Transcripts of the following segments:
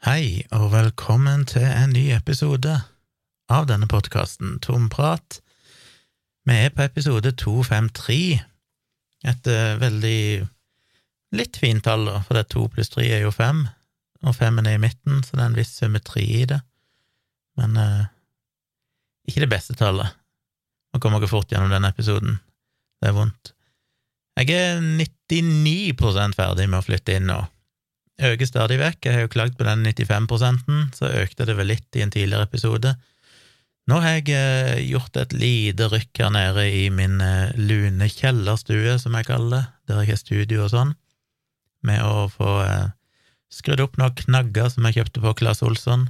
Hei, og velkommen til en ny episode av denne podkasten, Tomprat. Vi er på episode 253, et uh, veldig litt fint tall, da, for det to pluss tre er jo fem, og femmen er i midten, så det er en viss symmetri i det, men eh, ikke det beste tallet. Nå kommer dere fort gjennom denne episoden, det er vondt. Jeg er 99 ferdig med å flytte inn nå øker stadig vekk. Jeg har jo klagd på den 95% så økte det vel litt i en tidligere episode. Nå har jeg eh, gjort et lite rykk her nede i min eh, lune kjellerstue, som jeg kaller det, der jeg har studio og sånn, med å få eh, skrudd opp noen knagger som jeg kjøpte på Claes Olsson,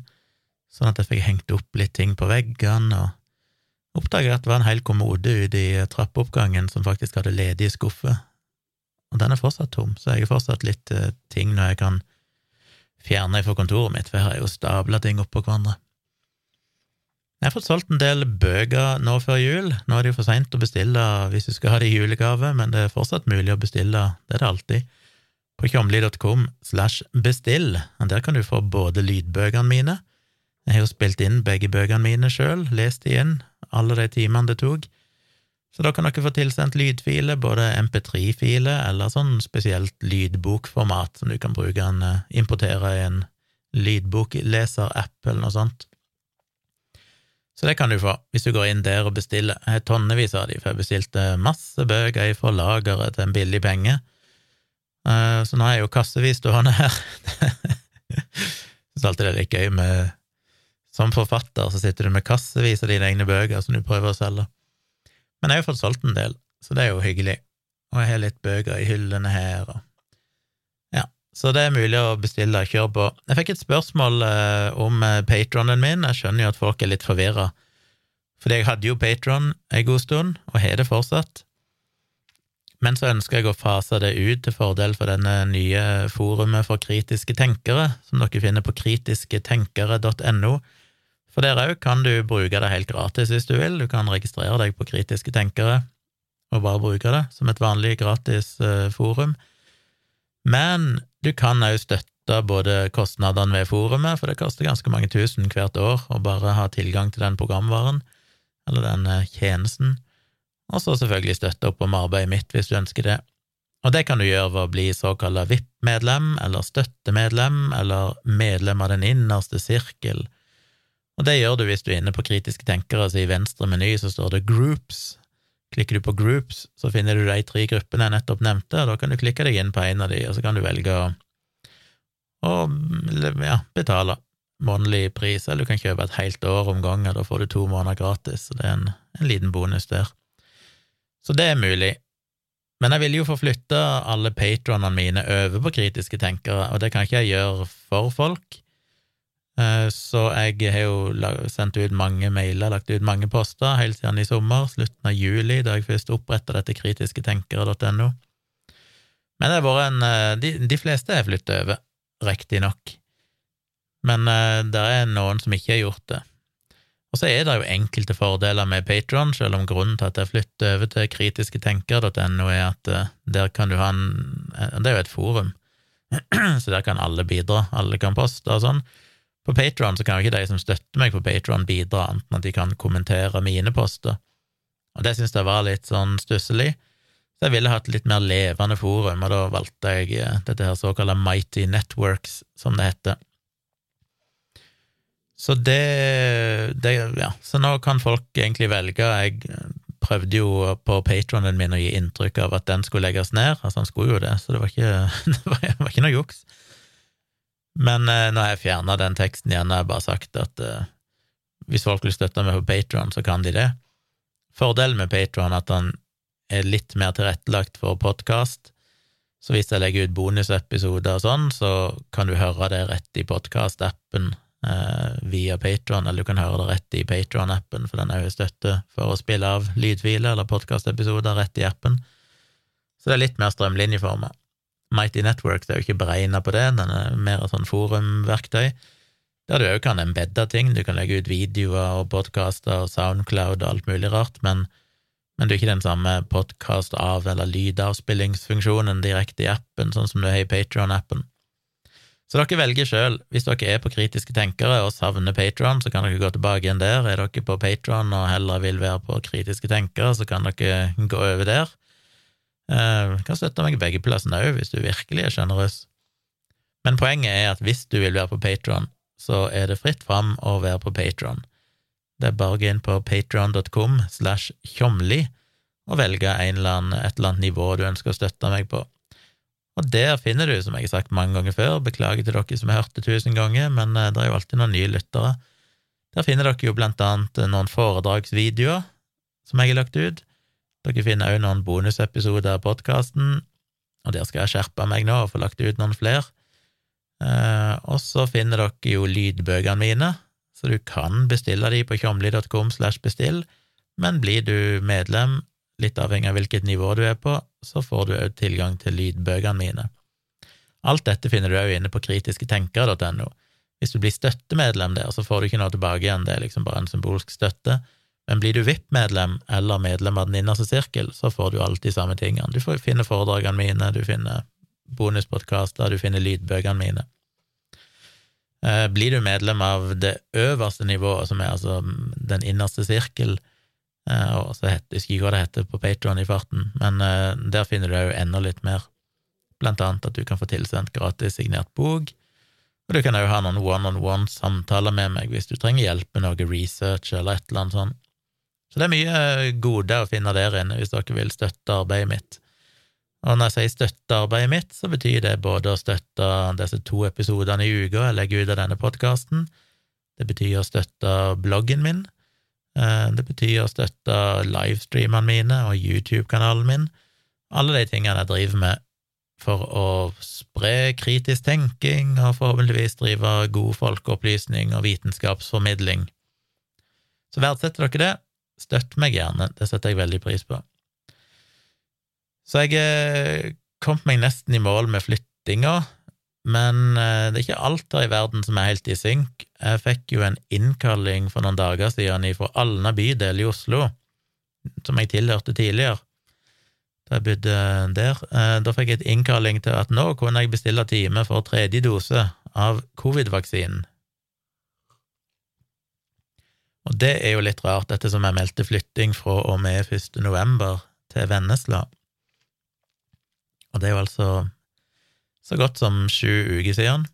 sånn at jeg fikk hengt opp litt ting på veggene, og oppdaga at det var en hel kommode ute i trappeoppgangen som faktisk hadde ledige skuffer, og den er fortsatt tom, så jeg har fortsatt litt ting når jeg kan fjerne fra kontoret mitt, for jeg har jo stabla ting oppå hverandre. Jeg har fått solgt en del bøker nå før jul. Nå er det jo for seint å bestille hvis du skal ha det i julegave, men det er fortsatt mulig å bestille, det er det alltid, på tjomli.com slash bestill. Der kan du få både lydbøkene mine, jeg har jo spilt inn begge bøkene mine sjøl, lest de inn, alle de timene det tok, så da kan dere få tilsendt lydfiler, både MP3-filer eller sånn spesielt lydbokformat som du kan bruke en, eh, importere i en lydbokleser-app eller noe sånt. Så det kan du få, hvis du går inn der og bestiller. Jeg har tonnevis av de, for jeg bestilte masse bøker fra lageret til en billig penge. Eh, så nå er jeg jo kassevis stående her. Syns alltid det er litt gøy med Som forfatter så sitter du med kassevis av dine egne bøker som du prøver å selge. Men jeg har fått solgt en del, så det er jo hyggelig. Og jeg har litt bøker i hyllene her, og Ja, så det er mulig å bestille. Kjør på. Jeg fikk et spørsmål eh, om eh, patronen min. Jeg skjønner jo at folk er litt forvirra, fordi jeg hadde jo patron en god stund, og har det fortsatt. Men så ønsker jeg å fase det ut til fordel for denne nye forumet for kritiske tenkere, som dere finner på kritisketenkere.no for der òg kan du bruke det helt gratis hvis du vil. Du kan registrere deg på Kritiske tenkere og bare bruke det som et vanlig gratis uh, forum. Men du kan òg støtte både kostnadene ved forumet, for det koster ganske mange tusen hvert år å bare ha tilgang til den programvaren, eller den uh, tjenesten, og så selvfølgelig støtte opp om arbeidet mitt hvis du ønsker det. Og det kan du gjøre ved å bli såkalla VIP-medlem, eller støttemedlem, eller medlem av den innerste sirkel og det gjør du hvis du er inne på kritiske tenkere, så i venstre meny så står det Groups. Klikker du på Groups, så finner du de tre gruppene jeg nettopp nevnte, og da kan du klikke deg inn på en av de, og så kan du velge å, å ja, betale månedlig pris, eller du kan kjøpe et helt år om gangen, da får du to måneder gratis, så det er en, en liten bonus der. Så det er mulig. Men jeg vil jo få flytta alle patronene mine over på kritiske tenkere, og det kan ikke jeg gjøre for folk. Eh, så jeg har jo sendt ut mange mailer, lagt ut mange poster helt siden i sommer, slutten av juli, da jeg først oppretta dette kritisketenkere.no. Men det har vært en eh, De, de fleste har flyttet over, riktignok. Men uh, det er noen som ikke har gjort det. Og så er det jo enkelte fordeler med Patron, selv om grunnen til at jeg flytter over til kritisketenkere.no, er at der kan du ha en Det er jo et forum, så der kan alle bidra, alle kan poste og sånn. På Patron kan jo ikke de som støtter meg på Patron bidra, enten at de kan kommentere mine poster, og det syns jeg var litt sånn stusslig. Så jeg ville hatt litt mer levende forum, og da valgte jeg eh, dette her såkalte Mighty Networks, som det heter. Så det, det, Ja, så nå kan folk egentlig velge. Jeg prøvde jo på patronen min å gi inntrykk av at den skulle legges ned, altså han skulle jo det, så det var ikke, det var, det var ikke noe juks. Men eh, når jeg fjerna den teksten igjen, har jeg bare sagt at eh, hvis folk vil støtte meg på Patron, så kan de det. Fordelen med Patron er at han er litt mer tilrettelagt for podkast. Så hvis jeg legger ut bonusepisoder og sånn, så kan du høre det rett i podkast-appen eh, via Patron, eller du kan høre det rett i Patron-appen, for den er jo støtte for å spille av lydfiler eller podkastepisoder rett i appen. Så det er litt mer strømlinjeforma. Mighty Networks er jo ikke beregna på det, den er mer et sånn forumverktøy, der du òg kan embedde ting, du kan legge ut videoer og podkaster og Soundcloud og alt mulig rart, men, men det er ikke den samme podkast-av- eller lydavspillingsfunksjonen direkte i appen, sånn som du har i Patron-appen. Så dere velger sjøl. Hvis dere er på Kritiske tenkere og savner Patron, så kan dere gå tilbake igjen der. Er dere på Patron og heller vil være på Kritiske tenkere, så kan dere gå over der. Eh, kan støtte meg begge plassene òg, hvis du virkelig er sjenerøs. Men poenget er at hvis du vil være på Patron, så er det fritt fram å være på Patron. Det er bare å gå inn på patron.com slash tjomli og velge eller annen, et eller annet nivå du ønsker å støtte meg på. Og der finner du, som jeg har sagt mange ganger før, beklager til dere som har hørt det tusen ganger, men eh, det er jo alltid noen nye lyttere. Der finner dere jo blant annet noen foredragsvideoer som jeg har lagt ut. Dere finner òg noen bonusepisoder av podkasten, og der skal jeg skjerpe meg nå og få lagt ut noen flere. Eh, og så finner dere jo lydbøkene mine, så du kan bestille de på tjomli.com slash bestill, men blir du medlem, litt avhengig av hvilket nivå du er på, så får du òg tilgang til lydbøkene mine. Alt dette finner du òg inne på kritisketenkere.no. Hvis du blir støttemedlem der, så får du ikke noe tilbake igjen, det er liksom bare en symbolsk støtte. Men blir du VIP-medlem eller medlem av den innerste sirkel, så får du alltid samme tingene. Du finner foredragene mine, du finner bonuspodkaster, du finner lydbøkene mine. Eh, blir du medlem av det øverste nivået, som er altså den innerste sirkel, Eh, og så heter, jeg husker ikke hva det heter på Patron i farten, men uh, der finner du òg enda litt mer, blant annet at du kan få tilsendt gratis signert bok, og du kan òg ha noen one-on-one-samtaler med meg hvis du trenger hjelp med noe research eller et eller annet sånt. Så det er mye eh, gode å finne der inne hvis dere vil støtte arbeidet mitt. Og når jeg sier støtte arbeidet mitt, så betyr det både å støtte disse to episodene i uka jeg legger ut av denne podkasten, det betyr å støtte bloggen min, Eh, det betyr å støtte livestreamene mine og YouTube-kanalen min, alle de tingene jeg driver med for å spre kritisk tenking og forhåpentligvis drive god folkeopplysning og vitenskapsformidling. Så verdsetter dere det, støtt meg gjerne, det setter jeg veldig pris på. Så jeg eh, kom meg nesten i mål med flyttinga, men eh, det er ikke alt her i verden som er helt i synk. Jeg fikk jo en innkalling for noen dager siden fra Alna bydel i Oslo, som jeg tilhørte tidligere, da jeg bodde der. Eh, da fikk jeg et innkalling til at nå kunne jeg bestille time for tredje dose av covid-vaksinen. Og det er jo litt rart, ettersom jeg meldte flytting fra og med 1. november til Vennesla. Og det er jo altså så godt som sju uker siden,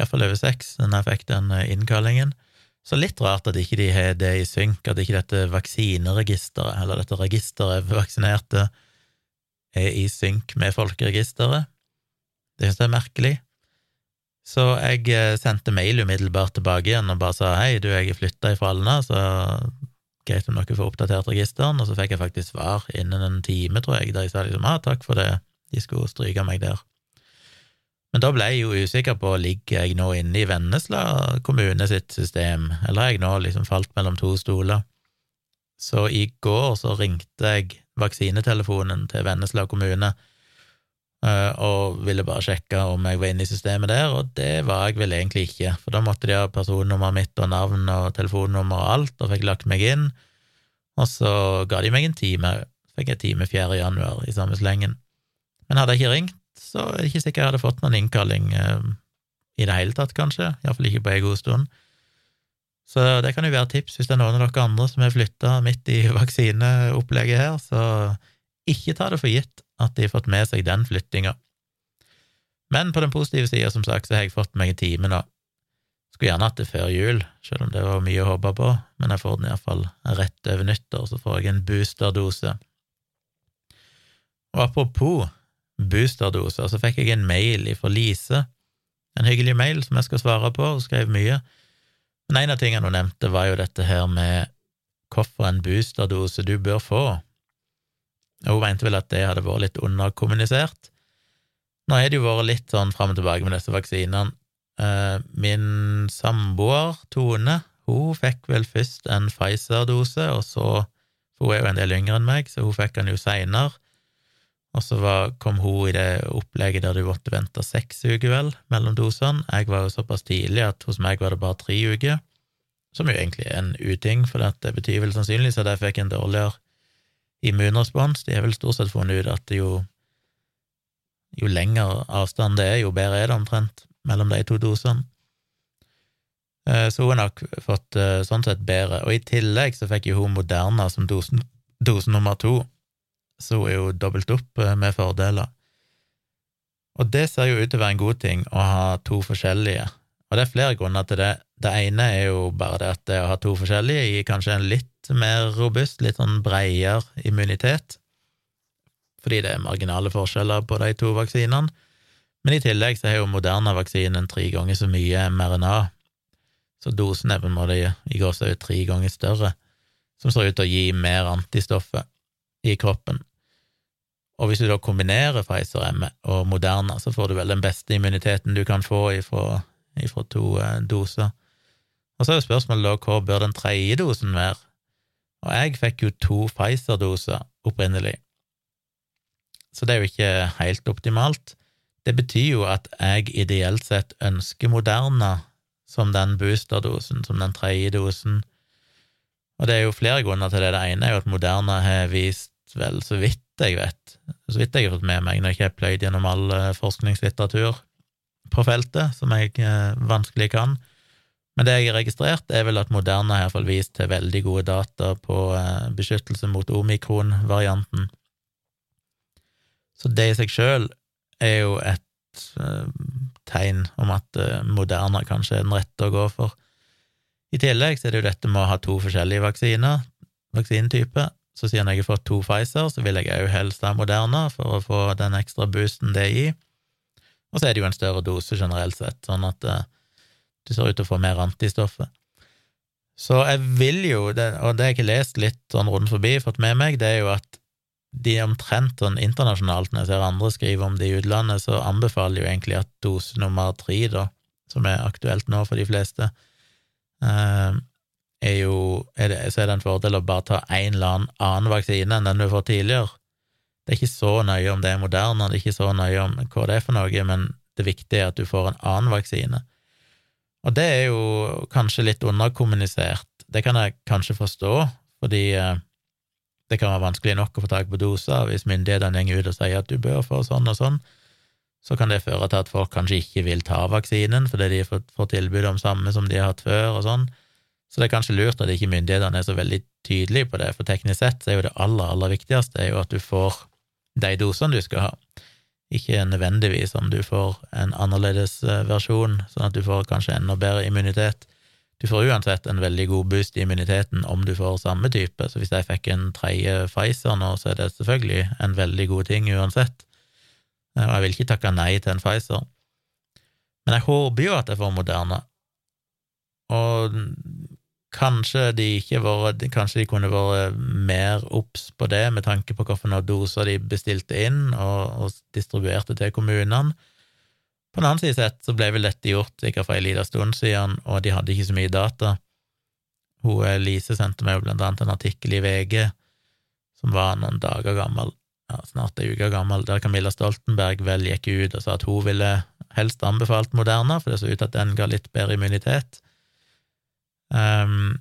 iallfall over seks, da jeg fikk den eh, innkallingen. Så litt rart at ikke de har det i synk, at ikke dette vaksineregisteret, eller dette registeret for vaksinerte, er i synk med folkeregisteret. Det synes jeg er merkelig. Så jeg eh, sendte mail umiddelbart tilbake igjen og bare sa hei, du, jeg er flytta ifra Alna, så greit om dere får oppdatert registeren, og så fikk jeg faktisk svar innen en time, tror jeg, der jeg sa liksom ah, takk for det, de skulle stryke meg der. Men da ble jeg jo usikker på ligger jeg nå inne i Vennesla kommune sitt system, eller har jeg nå liksom falt mellom to stoler? Så i går så ringte jeg vaksinetelefonen til Vennesla kommune og ville bare sjekke om jeg var inne i systemet der, og det var jeg vel egentlig ikke, for da måtte de ha personnummeret mitt og navn og telefonnummer og alt, og fikk lagt meg inn, og så ga de meg en time, fikk jeg time 4. januar i samme slengen. Men hadde jeg ikke ringt, så er det ikke sikkert jeg hadde fått noen innkalling eh, i det hele tatt, kanskje, iallfall ikke på ei god stund. Så det kan jo være tips hvis det er noen av dere andre som har flytta midt i vaksineopplegget her, så ikke ta det for gitt at de har fått med seg den flyttinga. Men på den positive sida, som sagt, så har jeg fått meg en time nå. Skulle gjerne hatt det før jul, selv om det var mye å håpe på, men jeg får den iallfall rett over nyttår, så får jeg en boosterdose. Og apropos boosterdoser. Så fikk jeg en mail fra Lise, en hyggelig mail som jeg skal svare på, og skrev mye. Men en av tingene hun nevnte, var jo dette her med hvorfor en boosterdose du bør få. Hun mente vel at det hadde vært litt underkommunisert. Nå har det jo vært litt sånn fram og tilbake med disse vaksinene. Eh, min samboer, Tone, hun fikk vel først en Pfizer-dose, og så hun er jo en del yngre enn meg, så hun fikk den jo seinere. Og så var, kom hun i det opplegget der du måtte vente seks uker, vel, mellom dosene. Jeg var jo såpass tidlig at hos meg var det bare tre uker, som jo egentlig er en uting, for det betyr vel sannsynligvis at jeg fikk en dårligere immunrespons. De har vel stort sett funnet ut at jo, jo lengre avstand det er, jo bedre er det omtrent. mellom de to dosene. Eh, så hun har nok fått eh, sånn sett bedre. Og i tillegg så fikk jo hun Moderna som dose, dose nummer to, så hun er jo dobbelt opp eh, med fordeler. Og det ser jo ut til å være en god ting å ha to forskjellige, og det er flere grunner til det. Det ene er jo bare det at det å ha to forskjellige gir kanskje en litt mer robust, litt sånn bredere immunitet, fordi det er marginale forskjeller på de to vaksinene. Men i tillegg så har jo Moderna-vaksinen tre ganger så mye mRNA, så dosen er på en måte i gåsehud tre ganger større, som ser ut til å gi mer antistoffer i kroppen. Og hvis du da kombinerer Pfizer-M og Moderna, så får du vel den beste immuniteten du kan få ifra, ifra to eh, doser. Og så er jo spørsmålet da hvor bør den tredje dosen være? Og jeg fikk jo to Pfizer-doser opprinnelig, så det er jo ikke helt optimalt. Det betyr jo at jeg ideelt sett ønsker Moderna som den boosterdosen, som den tredje dosen. Og det er jo flere grunner til det. Det ene er jo at Moderna har vist, vel, så vidt jeg vet, så vidt jeg har fått med meg når jeg ikke har pløyd gjennom all eh, forskningslitteratur på feltet, som jeg eh, vanskelig kan, men det jeg har registrert, er vel at Moderna har iallfall vist til veldig gode data på eh, beskyttelse mot omikron-varianten. Så det i seg sjøl er jo et tegn om at Moderna kanskje er den rette å gå for. I tillegg så er det jo dette med å ha to forskjellige vaksiner, vaksinetyper, så siden jeg har fått to Pfizer, så vil jeg òg helst ha Moderna for å få den ekstra boosten det gir. Og så er det jo en større dose generelt sett, sånn at uh, du ser ut til å få mer antistoffer. Så jeg vil jo, og det jeg ikke lest litt sånn rundt forbi, fått med meg, det er jo at de omtrent sånn internasjonalt, når jeg ser andre skrive om det i utlandet, så anbefaler jo egentlig at dose nummer tre, da, som er aktuelt nå for de fleste, uh, er jo er det, så er det en fordel å bare ta en eller annen annen vaksine enn den du får tidligere. Det er ikke så nøye om det er moderne, det er ikke så nøye om hva det er for noe, men det viktige er at du får en annen vaksine. Og det er jo kanskje litt underkommunisert. Det kan jeg kanskje forstå, fordi eh, det kan være vanskelig nok å få tak på doser. Hvis myndighetene går ut og sier at du bør få sånn og sånn, så kan det føre til at folk kanskje ikke vil ta vaksinen fordi de får tilbud om samme som de har hatt før, og sånn. Så det er kanskje lurt at ikke myndighetene er så veldig tydelige på det, for teknisk sett er jo det aller, aller viktigste er jo at du får de dosene du skal ha, ikke nødvendigvis om du får en annerledes eh, versjon, sånn at du får kanskje enda bedre immunitet. Du får uansett en veldig god boost i immuniteten om du får samme type, så hvis jeg fikk en tredje Pfizer nå, så er det selvfølgelig en veldig god ting uansett, eh, og jeg vil ikke takke nei til en Pfizer. Men jeg håper jo at jeg får Moderna, og Kanskje de, var, kanskje de kunne vært mer obs på det, med tanke på hvilke doser de bestilte inn og, og, distribuerte til kommunene. På den annen side sett så ble vel dette gjort sikkert for ei lita stund siden, og de hadde ikke så mye data. Hun eh, Lise sendte meg blant annet en artikkel i VG som var noen dager gammel, ja, snart ei uke gammel, der Camilla Stoltenberg vel gikk ut og sa at hun ville helst anbefalt Moderna, for det så ut at den ga litt bedre immunitet. Um,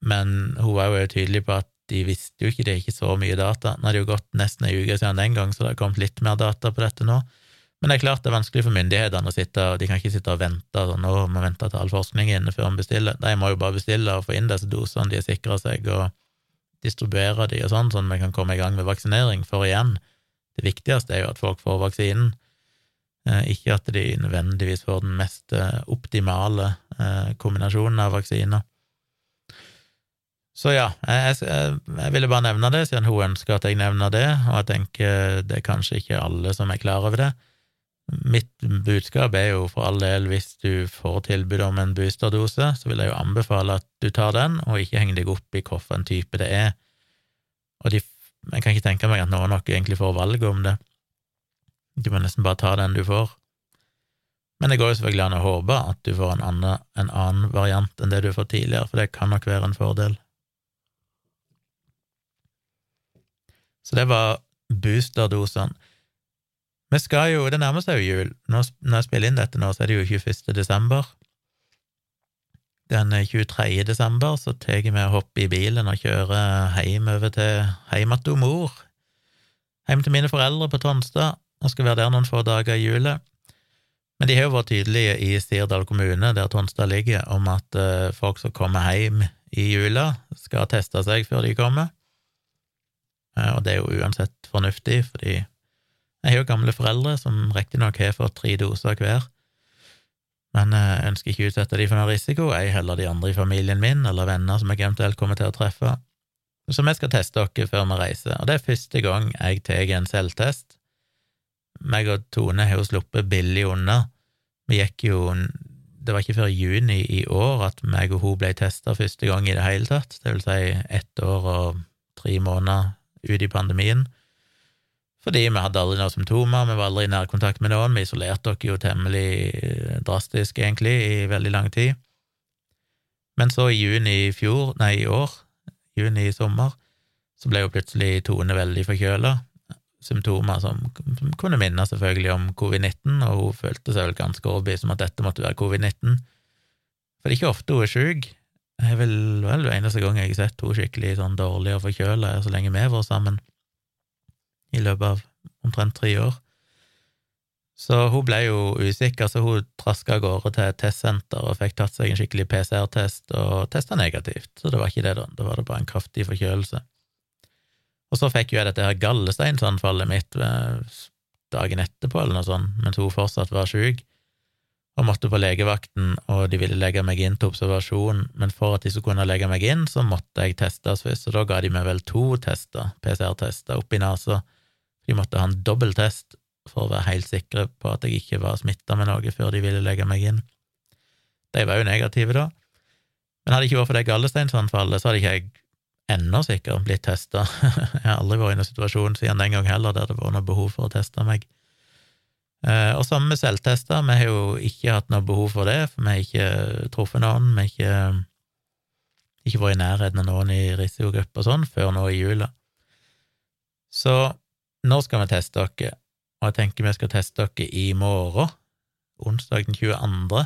men hun var jo tydelig på at de visste jo ikke, det er ikke så mye data. Nå har det jo gått nesten ei uke siden den gang, så det har kommet litt mer data på dette nå. Men det er klart det er vanskelig for myndighetene å sitte, og de kan ikke sitte og vente sånn, nå må vente til all forskning inne før de bestiller. De må jo bare bestille og få inn disse dosene, de har sikra seg, og distribuere de og sånn, sånn at vi kan komme i gang med vaksinering. For igjen, det viktigste er jo at folk får vaksinen, eh, ikke at de nødvendigvis får den mest eh, optimale eh, kombinasjonen av vaksiner. Så ja, jeg, jeg, jeg, ville bare nevne det, siden hun ønsker at jeg nevner det, og jeg tenker det er kanskje ikke alle som er klar over det. Mitt budskap er jo for all del, hvis du får tilbud om en boosterdose, så vil jeg jo anbefale at du tar den, og ikke henger deg opp i hvilken type det er. Og de, jeg kan ikke tenke meg at noen nok egentlig får valget om det. Du må nesten bare ta den du får. Men det går jo selvfølgelig an å håpe at du får en annen, en annen variant enn det du har fått tidligere, for det kan nok være en fordel. Så det var boosterdosene. Vi skal jo, Det nærmer seg jo jul. Når, jeg spiller inn dette nå, så er det jo 21. desember. Den 23. desember så tar vi og hopper i bilen og kjører hjem over til hjem til mor. Hjem til mine foreldre på Tonstad, og skal være der noen få dager i jula. Men de har jo vært tydelige i Sirdal kommune, der Tonstad ligger, om at uh, folk som kommer hjem i jula, skal teste seg før de kommer. Uh, og det er jo uansett fornuftig, fordi jeg har jo gamle foreldre som riktignok har fått tre doser hver, men jeg uh, ønsker ikke å utsette de for noen risiko, ei heller de andre i familien min eller venner som jeg eventuelt kommer til å treffe. Så vi skal teste oss før vi reiser, og det er første gang jeg tar en selvtest meg og Tone har jo sluppet billig unna. Vi gikk jo Det var ikke før juni i år at meg og hun ble testa første gang i det hele tatt, det vil si ett år og tre måneder ut i pandemien. Fordi vi hadde aldri noen symptomer, vi var aldri i nærkontakt med noen, vi isolerte oss jo temmelig eh, drastisk, egentlig, i veldig lang tid. Men så i juni i fjor, nei, i år, juni i sommer, så ble jo plutselig Tone veldig forkjøla, symptomer som, som kunne minne selvfølgelig om covid-19, og hun følte seg vel ganske overbevist om at dette måtte være covid-19. For det er ikke ofte hun er syk. Det er vel, vel det eneste gang jeg har sett henne skikkelig sånn dårlig og forkjøla så lenge vi vært sammen, i løpet av omtrent tre år. Så hun ble jo usikker, så hun traska av gårde til et testsenter og fikk tatt seg en skikkelig PCR-test og testa negativt, så det var ikke det, da, da var det bare en kraftig forkjølelse. Og så fikk jo jeg dette her gallesteinsanfallet mitt eh, dagen etterpå, eller noe sånt, mens hun fortsatt var syk, og måtte på legevakten, og de ville legge meg inn til observasjon, men for at de skulle kunne legge meg inn, så måtte jeg testes først, og da ga de meg vel to tester, PCR-tester, oppi nesa. De måtte ha en dobbelttest for å være helt sikre på at jeg ikke var smitta med noe før de ville legge meg inn. De var jo negative, da. Men hadde det ikke vært for det gallesteinsanfallet, så hadde ikke jeg ennå sikkert blitt testa. jeg har aldri vært i noen situasjon siden den gang heller der det var noe behov for å teste meg. Eh, og sammen med selvtester, vi har jo ikke hatt noe behov for det, for vi har ikke truffet noen, vi har ikke, ikke vært i nærheten av noen i risikogruppe og sånn før nå i jula. Så nå skal vi teste dere, og jeg tenker vi skal teste dere i morgen, onsdag den 22.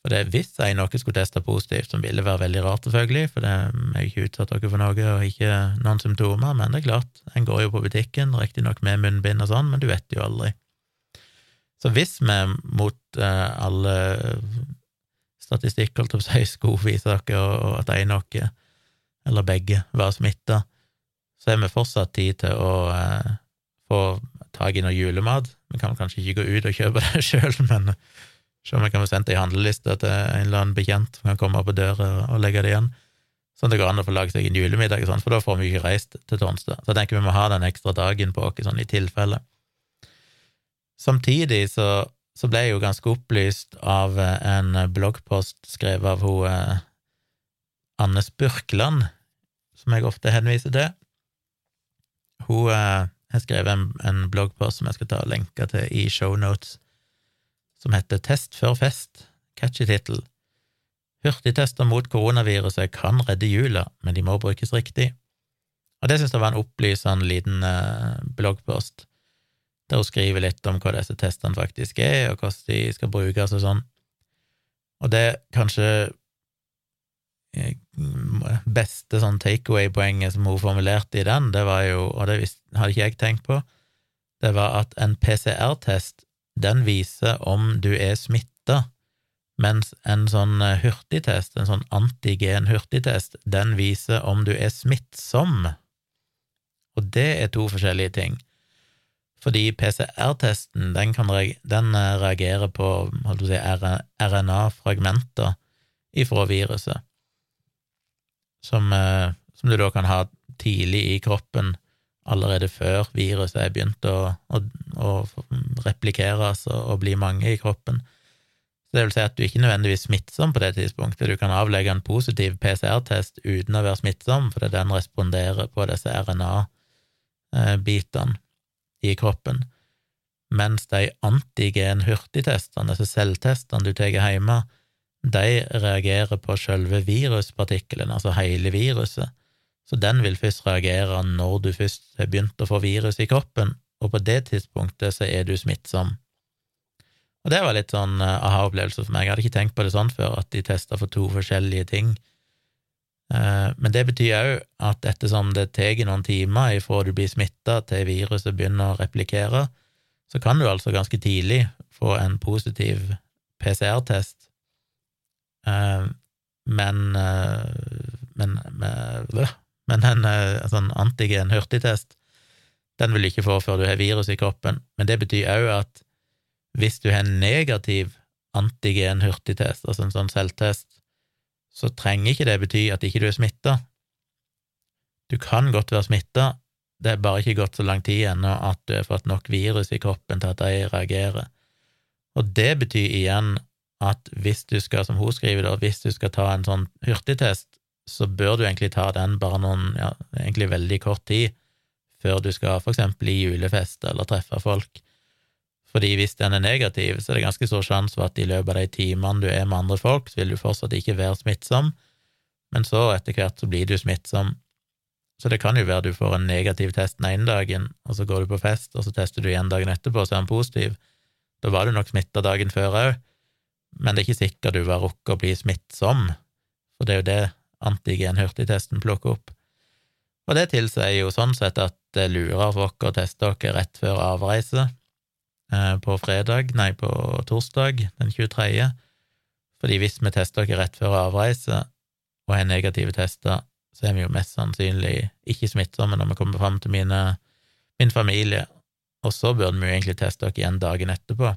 For det, hvis jeg noe skulle teste positivt, som ville være veldig rart, selvfølgelig, for det er ikke utsatt dere for noe og ikke noen symptomer, men det er klart, en går jo på butikken, riktignok med munnbind og sånn, men du vet jo aldri. Så hvis vi mot eh, alle statistikk, holdt jeg på å si, skulle dere og at en noe, eller begge, var smitta, så har vi fortsatt tid til å eh, få tak i noe julemat. Vi kan kanskje ikke gå ut og kjøpe det sjøl, men Se om vi kan få sendt ei handleliste til en eller annen bekjent som kan komme på døra og legge det igjen. Sånn at det går an å få lagd seg en julemiddag, sånn, for da får vi ikke reist til Tonstad. Så jeg tenker vi må ha den ekstra dagen på oss, sånn i tilfelle. Samtidig så, så, ble jeg jo ganske opplyst av en bloggpost skrevet av hun eh, Anne Spurkland, som jeg ofte henviser til. Hun eh, har skrevet en, en bloggpost som jeg skal ta og lenke til i shownotes som heter Test før fest, catchy tittel. Hurtigtester mot koronaviruset kan redde jula, men de må brukes riktig. Og det synes jeg var en opplysende liten eh, bloggpost, der hun skriver litt om hva disse testene faktisk er, og hvordan de skal brukes og sånn. Og det kanskje eh, beste sånn takeaway-poenget som hun formulerte i den, det var jo, og det hadde ikke jeg tenkt på, det var at en PCR-test den viser om du er smitta, mens en sånn eh, hurtigtest, en sånn antigen-hurtigtest, den viser om du er smittsom. Og det er to forskjellige ting. Fordi PCR-testen, den, den, eh, reagerer på si, RNA-fragmenter ifra viruset, som, eh, som du da kan ha tidlig i kroppen allerede før viruset er begynt å, å, å replikeres og, og, bli mange i kroppen. Så det vil si at du ikke nødvendigvis er smittsom på det tidspunktet. Du kan avlegge en positiv PCR-test uten å være smittsom, fordi den responderer på disse RNA-bitene i kroppen. Mens de antigen-hurtigtestene, disse selvtestene du tar hjemme, de reagerer på selve viruspartikkelen, altså hele viruset. Så den vil først reagere når du først har begynt å få virus i kroppen, og på det tidspunktet så er du smittsom. Og det var litt sånn eh, aha-opplevelse for meg. Jeg hadde ikke tenkt på det sånn før, at de testa for to forskjellige ting. Eh, men det betyr òg at ettersom det tar noen timer ifra du blir smitta til viruset begynner å replikere, så kan du altså ganske tidlig få en positiv PCR-test, eh, men, eh, men, men en sånn antigen-hurtigtest, den vil du ikke få før du har virus i kroppen. Men det betyr òg at hvis du har en negativ antigen-hurtigtest, altså en sånn selvtest, så trenger ikke det bety at ikke du er smitta. Du kan godt være smitta, det er bare ikke gått så lang tid ennå at du har fått nok virus i kroppen til at de reagerer. Og det betyr igjen at hvis du skal, som hun skriver da, hvis du skal ta en sånn hurtigtest, så bør du egentlig ta den bare noen, ja, egentlig veldig kort tid før du skal for eksempel i julefest eller treffe folk. Fordi hvis den er negativ, så er det ganske stor sjanse for at i løpet av de timene du er med andre folk, så vil du fortsatt ikke være smittsom, men så etter hvert så blir du smittsom. Så det kan jo være du får en negativ test den ene dagen, og så går du på fest, og så tester du igjen dagen etterpå, og så er den positiv. Da var du nok smitta dagen før òg, men det er ikke sikkert du var rukket å bli smittsom, for det er jo det antigen-hurtigtesten plukker opp. Og det tilsier jo sånn sett at det lurer folk å teste dere rett før avreise, på fredag, nei, på torsdag den 23., fordi hvis vi tester dere rett før avreise og har negative tester, så er vi jo mest sannsynlig ikke smittsomme når vi kommer fram til mine, min familie, og så burde vi jo egentlig teste dere igjen dagen etterpå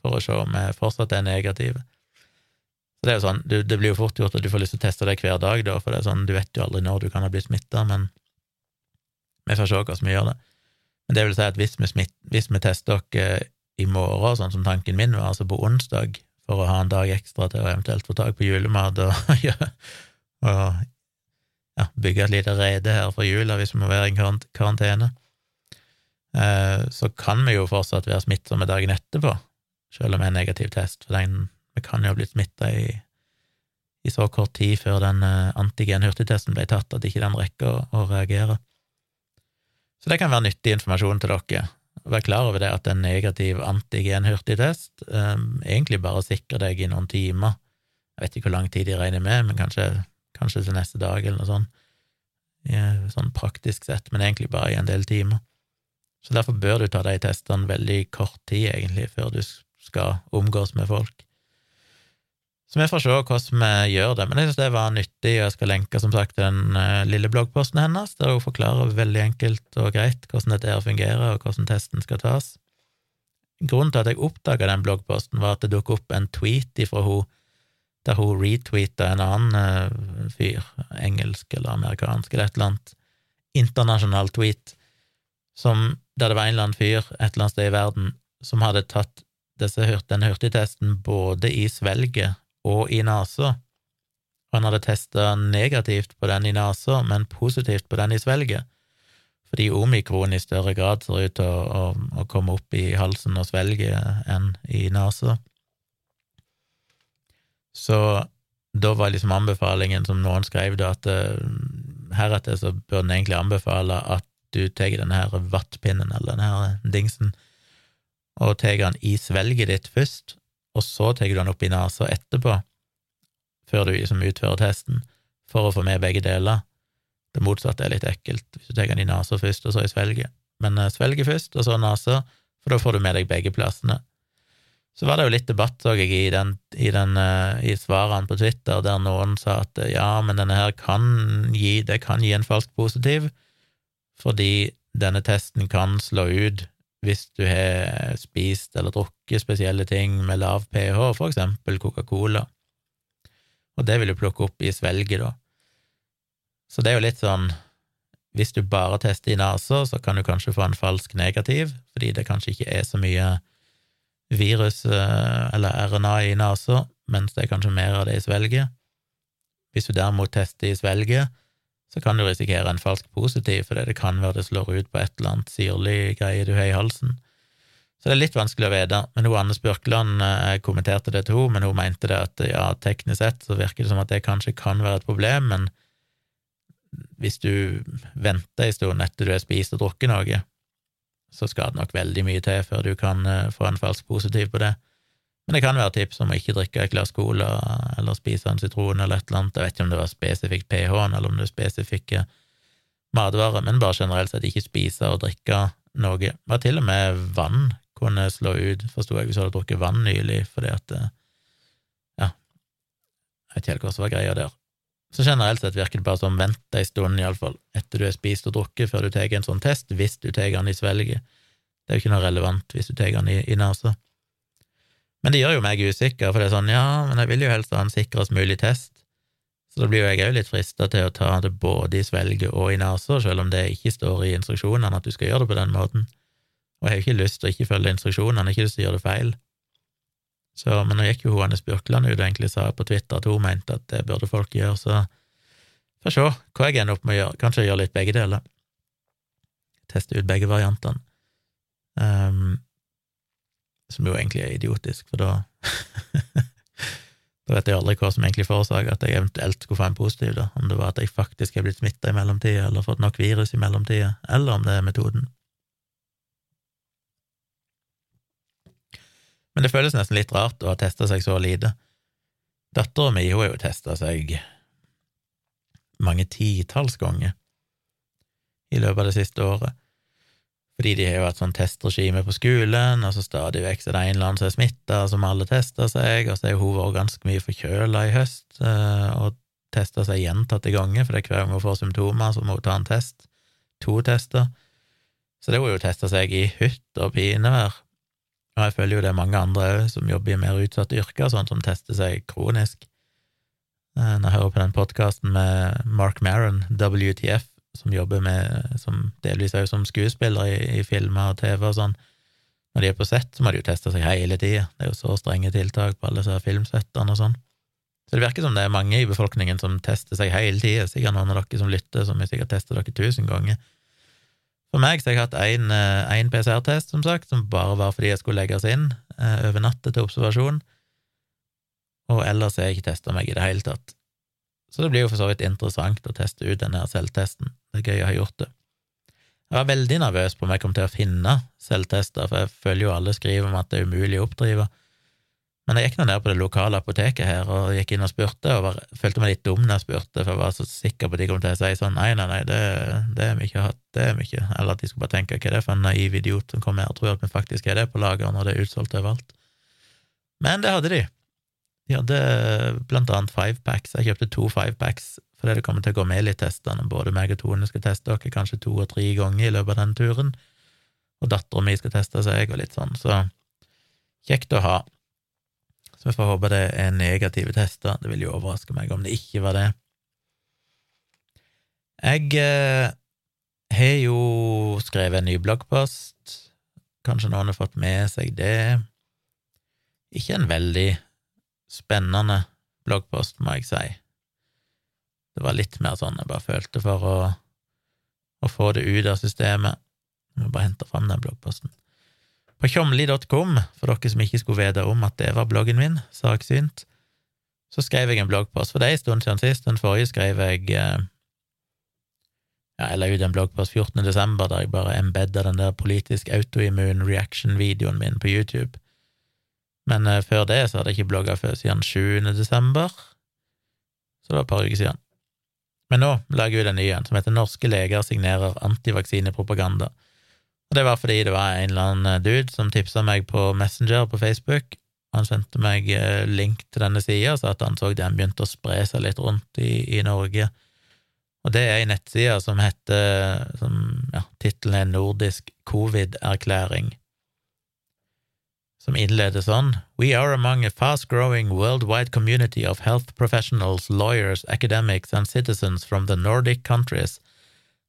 for å se om vi fortsatt er negative. Så det er jo sånn, det blir jo fort gjort at du får lyst til å teste deg hver dag, da, for det er sånn, du vet jo aldri når du kan ha blitt smitta, men vi får se hvordan vi gjør det. Men det vil si at hvis vi, smitt, hvis vi tester dere i morgen, sånn som tanken min var, altså på onsdag, for å ha en dag ekstra til å eventuelt få tak på julemat og, og ja, bygge et lite rede her for jula hvis vi må være i karantene, eh, så kan vi jo fortsatt være smittsomme dagen etterpå, selv om vi har negativ test, for den, vi kan jo ha blitt smitta i, i så kort tid før den eh, antigen-hurtigtesten ble tatt, at ikke den rekker å reagere. Så det kan være nyttig informasjon til dere. Vær klar over det at en negativ antigen-hurtigtest um, egentlig bare sikrer deg i noen timer. Jeg vet ikke hvor lang tid de regner med, men kanskje, kanskje til neste dag eller noe sånt. Ja, sånn praktisk sett, men egentlig bare i en del timer. Så derfor bør du ta de testene veldig kort tid, egentlig, før du skal omgås med folk. Så vi får se hvordan vi gjør det. Men jeg synes det var nyttig, og jeg skal lenke som sagt den uh, lille bloggposten hennes, der hun forklarer veldig enkelt og greit hvordan dette her fungerer, og hvordan testen skal tas. Grunnen til at jeg oppdaga den bloggposten, var at det dukket opp en tweet ifra hun der hun retweeta en annen uh, fyr, engelsk eller amerikansk eller et eller annet, internasjonal tweet, som, der det var en eller annen fyr et eller annet sted i verden som hadde tatt disse, denne hurtigtesten både i svelget og i nesa. Han hadde testa negativt på den i nesa, men positivt på den i svelget, fordi omikron i større grad ser ut til å, å, å komme opp i halsen og svelget enn i nesa. Så da var liksom anbefalingen som noen skrev, da, at uh, heretter så bør en egentlig anbefale at du tar denne her vattpinnen, eller denne her dingsen, og tar den i svelget ditt først, og så tar du den opp i nesa etterpå, før du liksom utfører testen, for å få med begge deler. Det motsatte er litt ekkelt, hvis du tar den i nesa først, og så i svelget. Men uh, svelget først, og så nesa, for da får du med deg begge plassene. Så var det jo litt debatt, så jeg, i, den, i, den, uh, i svarene på Twitter, der noen sa at uh, ja, men denne her kan gi, det kan gi en falsk positiv, fordi denne testen kan slå ut hvis du har spist eller drukket spesielle ting med lav pH, for eksempel Coca-Cola, og det vil du plukke opp i svelget, da. Så det er jo litt sånn Hvis du bare tester i nesa, så kan du kanskje få en falsk negativ, fordi det kanskje ikke er så mye virus eh, eller RNA i nesa, mens det er kanskje mer av det i svelget. Hvis du derimot tester i svelget, så kan du risikere en falsk positiv, fordi det kan være det slår ut på et eller annet syrlig greie du har i halsen. Så det er litt vanskelig å vite. Men hun Anne Spjørkland eh, kommenterte det til henne, men hun mente det at ja, teknisk sett så virker det som at det kanskje kan være et problem, men hvis du venter en stund etter du har spist og drukket noe, så skal det nok veldig mye til før du kan eh, få en falsk positiv på det. Men det kan være tips om å ikke drikke et glass cola eller spise en sitron eller et eller annet. Jeg vet ikke om det var spesifikt pH-en eller om det er spesifikke matvarer, men bare generelt sett ikke spise og drikke noe. Det til og med vann kunne slå ut, forsto jeg, hvis du hadde drukket vann nylig, fordi at eh, Ja, jeg vet ikke helt hva som var greia der. Så generelt sett virker det bare som vent ei stund, iallfall, etter du har spist og drukket, før du tar en sånn test, hvis du tar den i svelget. Det er jo ikke noe relevant hvis du tar den i, i nesa. Men det gjør jo meg usikker, for det er sånn, ja, men jeg vil jo helst ha en sikrest mulig test. Så da blir jo jeg òg litt frista til å ta det både i svelget og i nesa, selv om det ikke står i instruksjonene at du skal gjøre det på den måten. Og jeg har jo ikke lyst til å ikke følge instruksjonene, ikke lyst til å gjøre det feil. Så, men nå gikk jo hun Anne Spjørkland ut og egentlig sa på Twitter at hun mente at det burde folk gjøre, så får se hva jeg ender opp med å gjøre. Kanskje jeg gjør litt begge deler. Teste ut begge variantene. Um, som jo egentlig er idiotisk, for da Da vet jeg aldri hva som egentlig forårsaker at jeg eventuelt skulle få en positiv, da, om det var at jeg faktisk er blitt smitta i mellomtida, eller fått nok virus i mellomtida, eller om det er metoden. Men det føles nesten litt rart å ha testa seg så lite. Dattera mi har jo testa seg mange titalls ganger i løpet av det siste året, fordi de har jo hatt sånn testregime på skolen, og så stadig vekk er det en eller annen som er smitta, som alle tester seg, og så har hun vært ganske mye forkjøla i høst eh, og testa seg gjentatte ganger, for det er hver gang hun får symptomer, så må hun ta en test. To tester. Så det har hun jo testa seg i hytt og pinevær. Og jeg føler jo det er mange andre òg som jobber i mer utsatte yrker, sånn som tester seg kronisk. Eh, når jeg hører på den podkasten med Mark Maron, WTF, som jobber med som delvis òg som skuespiller i, i, filmer og TV og sånn, når de er på sett, så må de jo teste seg hele tida. Det er jo så strenge tiltak på alle disse filmsettene og sånn. Så det virker som det er mange i befolkningen som tester seg hele tida. Sikkert noen av dere som lytter, som jeg sikkert tester dere tusen ganger. For meg så har jeg hatt én eh, PCR-test, som sagt, som bare var fordi jeg skulle legges inn eh, over natta til observasjon, og ellers har jeg ikke testa meg i det hele tatt. Så det blir jo for så vidt interessant å teste ut denne selvtesten. Det er gøy å ha gjort det. Jeg var veldig nervøs på om jeg kom til å finne selvtester, for jeg føler jo alle skriver om at det er umulig å oppdrive. Men jeg gikk nå ned på det lokale apoteket her og gikk inn og spurte, og var, følte meg litt dum når jeg spurte, for jeg var så sikker på at de kom til å si sånn nei, nei, nei, det, det er vi ikke hatt, det er vi ikke, eller at de skulle bare tenke hva er det for en naiv idiot som kommer her og tror at vi faktisk er det på lager når det er utsolgt overalt. Men det hadde de. De hadde blant annet fivepacks. Jeg kjøpte to fivepacks fordi det kommer til å gå med litt testene. Både meg og Tone skal teste dere kanskje to og tre ganger i løpet av den turen, og dattera mi skal teste seg, og litt sånn, så kjekt å ha. Så vi får håpe det er negative tester. Det vil jo overraske meg om det ikke var det. Jeg eh, har jo skrevet en ny bloggpost. Kanskje noen har fått med seg det. Ikke en veldig spennende bloggpost, må jeg si. Det var litt mer sånn jeg bare følte for å, å få det ut av systemet. Jeg må bare hente fram den bloggposten. På tjomli.com, for dere som ikke skulle vite om at det var bloggen min, saksynt, så skrev jeg en bloggpost. For det er en stund siden sist. Den forrige skrev jeg eh, ja, Jeg la ut en bloggpost 14. desember der jeg bare embedda den der politisk autoimmun reaction-videoen min på YouTube. Men uh, før det så hadde jeg ikke blogga før siden 7. desember, så det var et par uker siden. Men nå lager vi den nye, en, som heter Norske leger signerer antivaksinepropaganda. Og det var fordi det var en eller annen dude som tipsa meg på Messenger på Facebook. Han sendte meg eh, link til denne sida, så at han så den begynte å spre seg litt rundt i, i Norge. Og det er ei nettside som heter som, ja, Tittelen er Nordisk covid-erklæring som innleder sånn We are among a fast-growing worldwide community of health professionals, lawyers, academics and citizens from the Nordic countries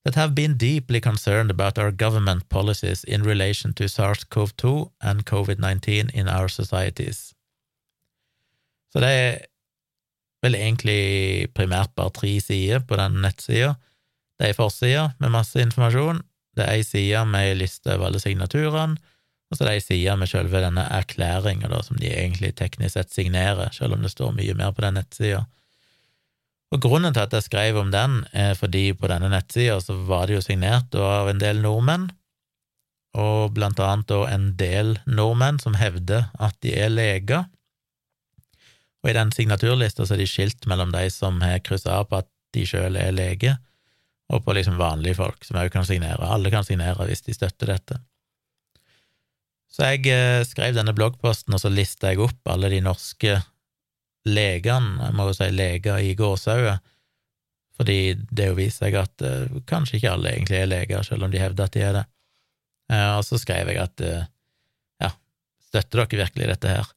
that have been deeply concerned about our government policies in relation to SARS-CoV-2 and COVID-19 in our societies. Så det er vel egentlig primært bare tre sider på den nettsida. Det er ei forside med masse informasjon, det er ei side med ei liste over alle signaturene, og så er det ei side med selve denne erklæringa, som de egentlig teknisk sett signerer, selv om det står mye mer på den nettsida. Og grunnen til at jeg skrev om den, er fordi på denne nettsida så var det jo signert av en del nordmenn, og blant annet da en del nordmenn som hevder at de er leger. Og i den signaturlista så er de skilt mellom de som har kryssa av på at de sjøl er lege, og på liksom vanlige folk som òg kan signere. Alle kan signere hvis de støtter dette. Så jeg eh, skrev denne bloggposten, og så lista jeg opp alle de norske legene, jeg må jo si leger i gåsehauget, fordi det jo viser seg at uh, kanskje ikke alle egentlig er leger, selv om de hevder at de er det. Uh, og så skrev jeg at uh, ja, støtter dere virkelig dette her?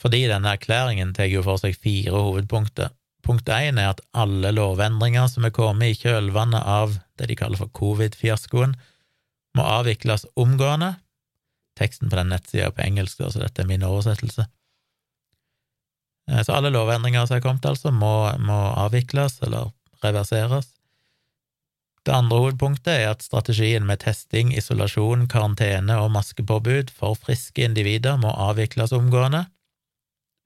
Fordi denne erklæringen tar jo for seg fire hovedpunkter. Punkt én er at alle lovendringer som er kommet i kjølvannet av det de kaller for covid-fiaskoen, må avvikles omgående. Teksten på den nettsida på engelsk, så dette er min oversettelse. Så alle lovendringer som er kommet, altså, må, må avvikles eller reverseres. Det andre hovedpunktet er at strategien med testing, isolasjon, karantene og maskepåbud for friske individer må avvikles omgående.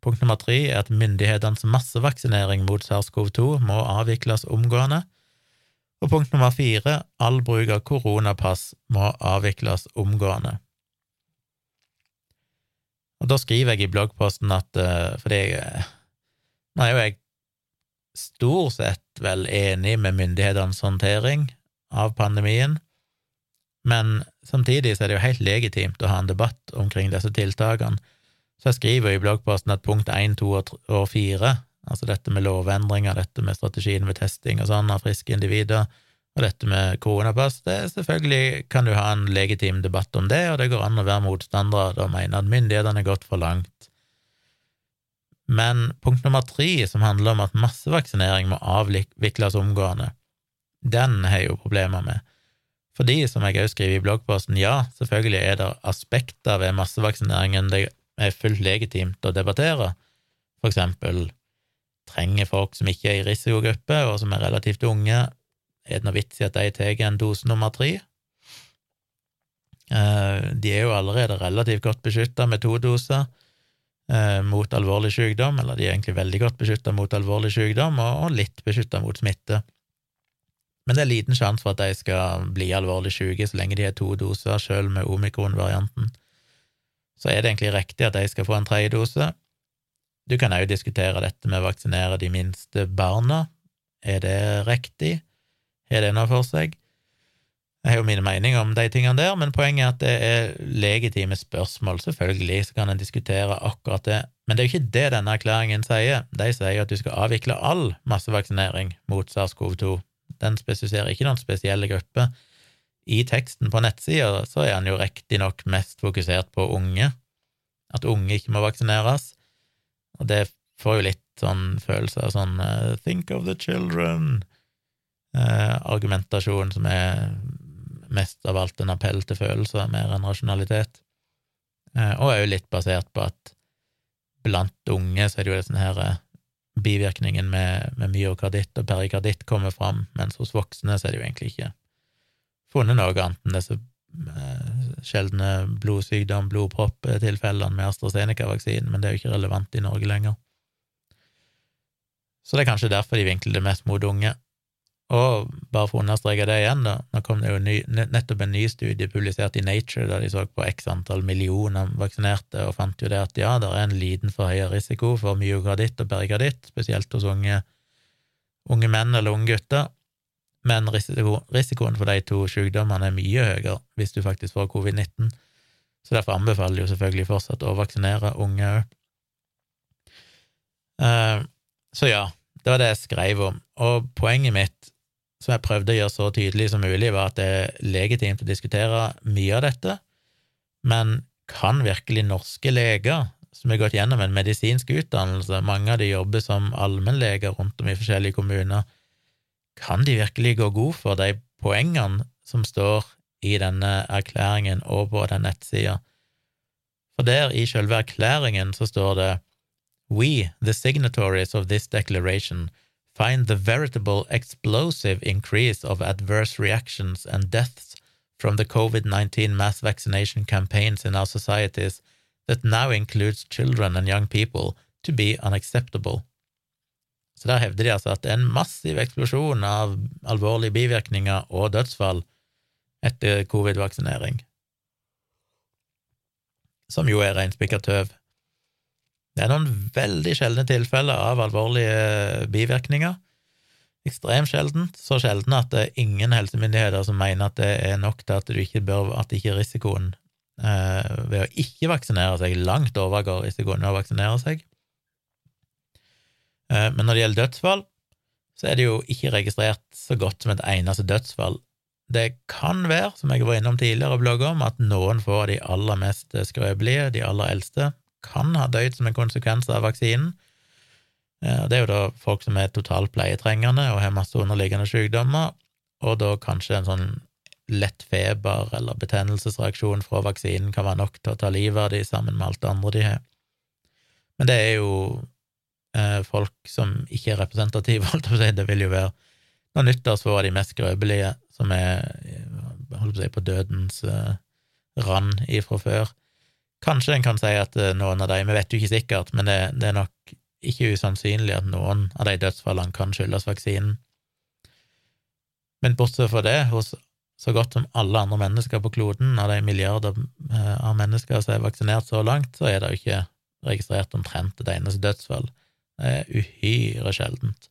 Punkt nummer tre er at myndighetenes massevaksinering mot SARS-CoV-2 må avvikles omgående. Og punkt nummer fire, all bruk av koronapass må avvikles omgående. Og da skriver jeg i bloggposten at eh, fordi nå er jo jeg stort sett vel enig med myndighetenes håndtering av pandemien, men samtidig så er det jo helt legitimt å ha en debatt omkring disse tiltakene. Så jeg skriver i bloggposten at punkt 1, 2 og 4, altså dette med lovendringer, dette med strategien ved testing og sånn av friske individer, og dette med koronapass, det er selvfølgelig kan du ha en legitim debatt om det, og det går an å være motstander og mene at myndighetene er gått for langt. Men punkt nummer tre, som handler om at massevaksinering må avvikles omgående, den har jeg jo problemer med. Fordi, som jeg også skriver i bloggposten, ja, selvfølgelig er det aspekter ved massevaksineringen det er fullt legitimt å debattere. For eksempel, trenger folk som ikke er i risikogruppe, og som er relativt unge, er det noe vits i at de tar en dose nummer tre? Eh, de er jo allerede relativt godt beskytta med to doser. Eh, mot alvorlig sykdom, eller de er egentlig veldig godt beskytta mot alvorlig sykdom, og litt beskytta mot smitte. Men det er liten sjanse for at de skal bli alvorlig syke så lenge de har to doser, sjøl med omikron-varianten. Så er det egentlig riktig at de skal få en tredje dose. Du kan òg diskutere dette med å vaksinere de minste barna. Er det riktig? Har det noe for seg? Jeg har jo mine meninger om de tingene der, men poenget er at det er legitime spørsmål. Selvfølgelig så kan en diskutere akkurat det, men det er jo ikke det denne erklæringen sier. De sier at du skal avvikle all massevaksinering mot SARS-CoV-2. Den spesifiserer ikke noen spesielle grupper. I teksten på nettsida så er han jo riktignok mest fokusert på unge, at unge ikke må vaksineres, og det får jo litt sånn følelse av sånn uh, think of the children, uh, argumentasjon som er mest av alt en appell til følelser mer enn rasjonalitet, eh, og jo litt basert på at blant unge så er det jo sånn her eh, bivirkningen med, med myokarditt og perikarditt kommer fram, mens hos voksne så er det jo egentlig ikke funnet noe annet enn disse eh, sjeldne blodsykdom, blodpropp-tilfellene med AstraZeneca-vaksinen, men det er jo ikke relevant i Norge lenger. Så det er kanskje derfor de vinkler det mest mot unge. Og bare for å understreke det igjen, da, nå kom det jo ny, nettopp en ny studie publisert i Nature der de så på x antall millioner vaksinerte, og fant jo det at ja, det er en liten forhøyet risiko for myokarditt og perikarditt, spesielt hos unge, unge menn eller unge gutter, men risiko, risikoen for de to sykdommene er mye høyere hvis du faktisk får covid-19, så derfor anbefaler de jo selvfølgelig fortsatt å vaksinere unge òg. Uh, så ja, det var det jeg skrev om, og poenget mitt som jeg prøvde å gjøre så tydelig som mulig, var at det er legitimt å diskutere mye av dette, men kan virkelig norske leger, som har gått gjennom en medisinsk utdannelse, mange av de jobber som allmennleger rundt om i forskjellige kommuner, kan de virkelig gå god for de poengene som står i denne erklæringen og på den nettsida? For der, i selve erklæringen, så står det We, the signatories of this declaration, find the veritable explosive increase of adverse reactions and deaths from the COVID 19 mass vaccination campaigns in our societies that now includes children and young people to be unacceptable. Så der hevder de altså at det er en massiv eksplosjon av alvorlige bivirkninger og dødsfall etter covid-vaksinering, som jo er reinspikka tøv. Det er noen veldig sjeldne tilfeller av alvorlige bivirkninger. Ekstremt sjeldent, så sjelden at det er ingen helsemyndigheter som mener at det er nok til at, du ikke bør, at ikke risikoen eh, ved å ikke vaksinere seg langt overgår risikoen ved å vaksinere seg. Eh, men når det gjelder dødsfall, så er det jo ikke registrert så godt som et eneste dødsfall. Det kan være, som jeg var innom tidligere og blogga om, at noen får de aller mest skrøpelige, de aller eldste, kan ha dødd som en konsekvens av vaksinen. Eh, det er jo da folk som er totalt pleietrengende og har masse underliggende sykdommer, og da kanskje en sånn lett feber eller betennelsesreaksjon fra vaksinen kan være nok til å ta livet av de sammen med alt det andre de har. Men det er jo eh, folk som ikke er representative, holdt jeg på å si. Det vil jo være noe nyttårsfår av de mest skrøpelige, som er holdt på å si, på dødens eh, rand ifra før. Kanskje en kan si at eh, noen av de, vi vet jo ikke sikkert, men det, det er nok ikke usannsynlig at noen av de dødsfallene kan skyldes vaksinen. Men bortsett fra det, hos så godt som alle andre mennesker på kloden, av de milliarder eh, av mennesker som er vaksinert så langt, så er det jo ikke registrert omtrent et eneste dødsfall. Det er uhyre sjeldent.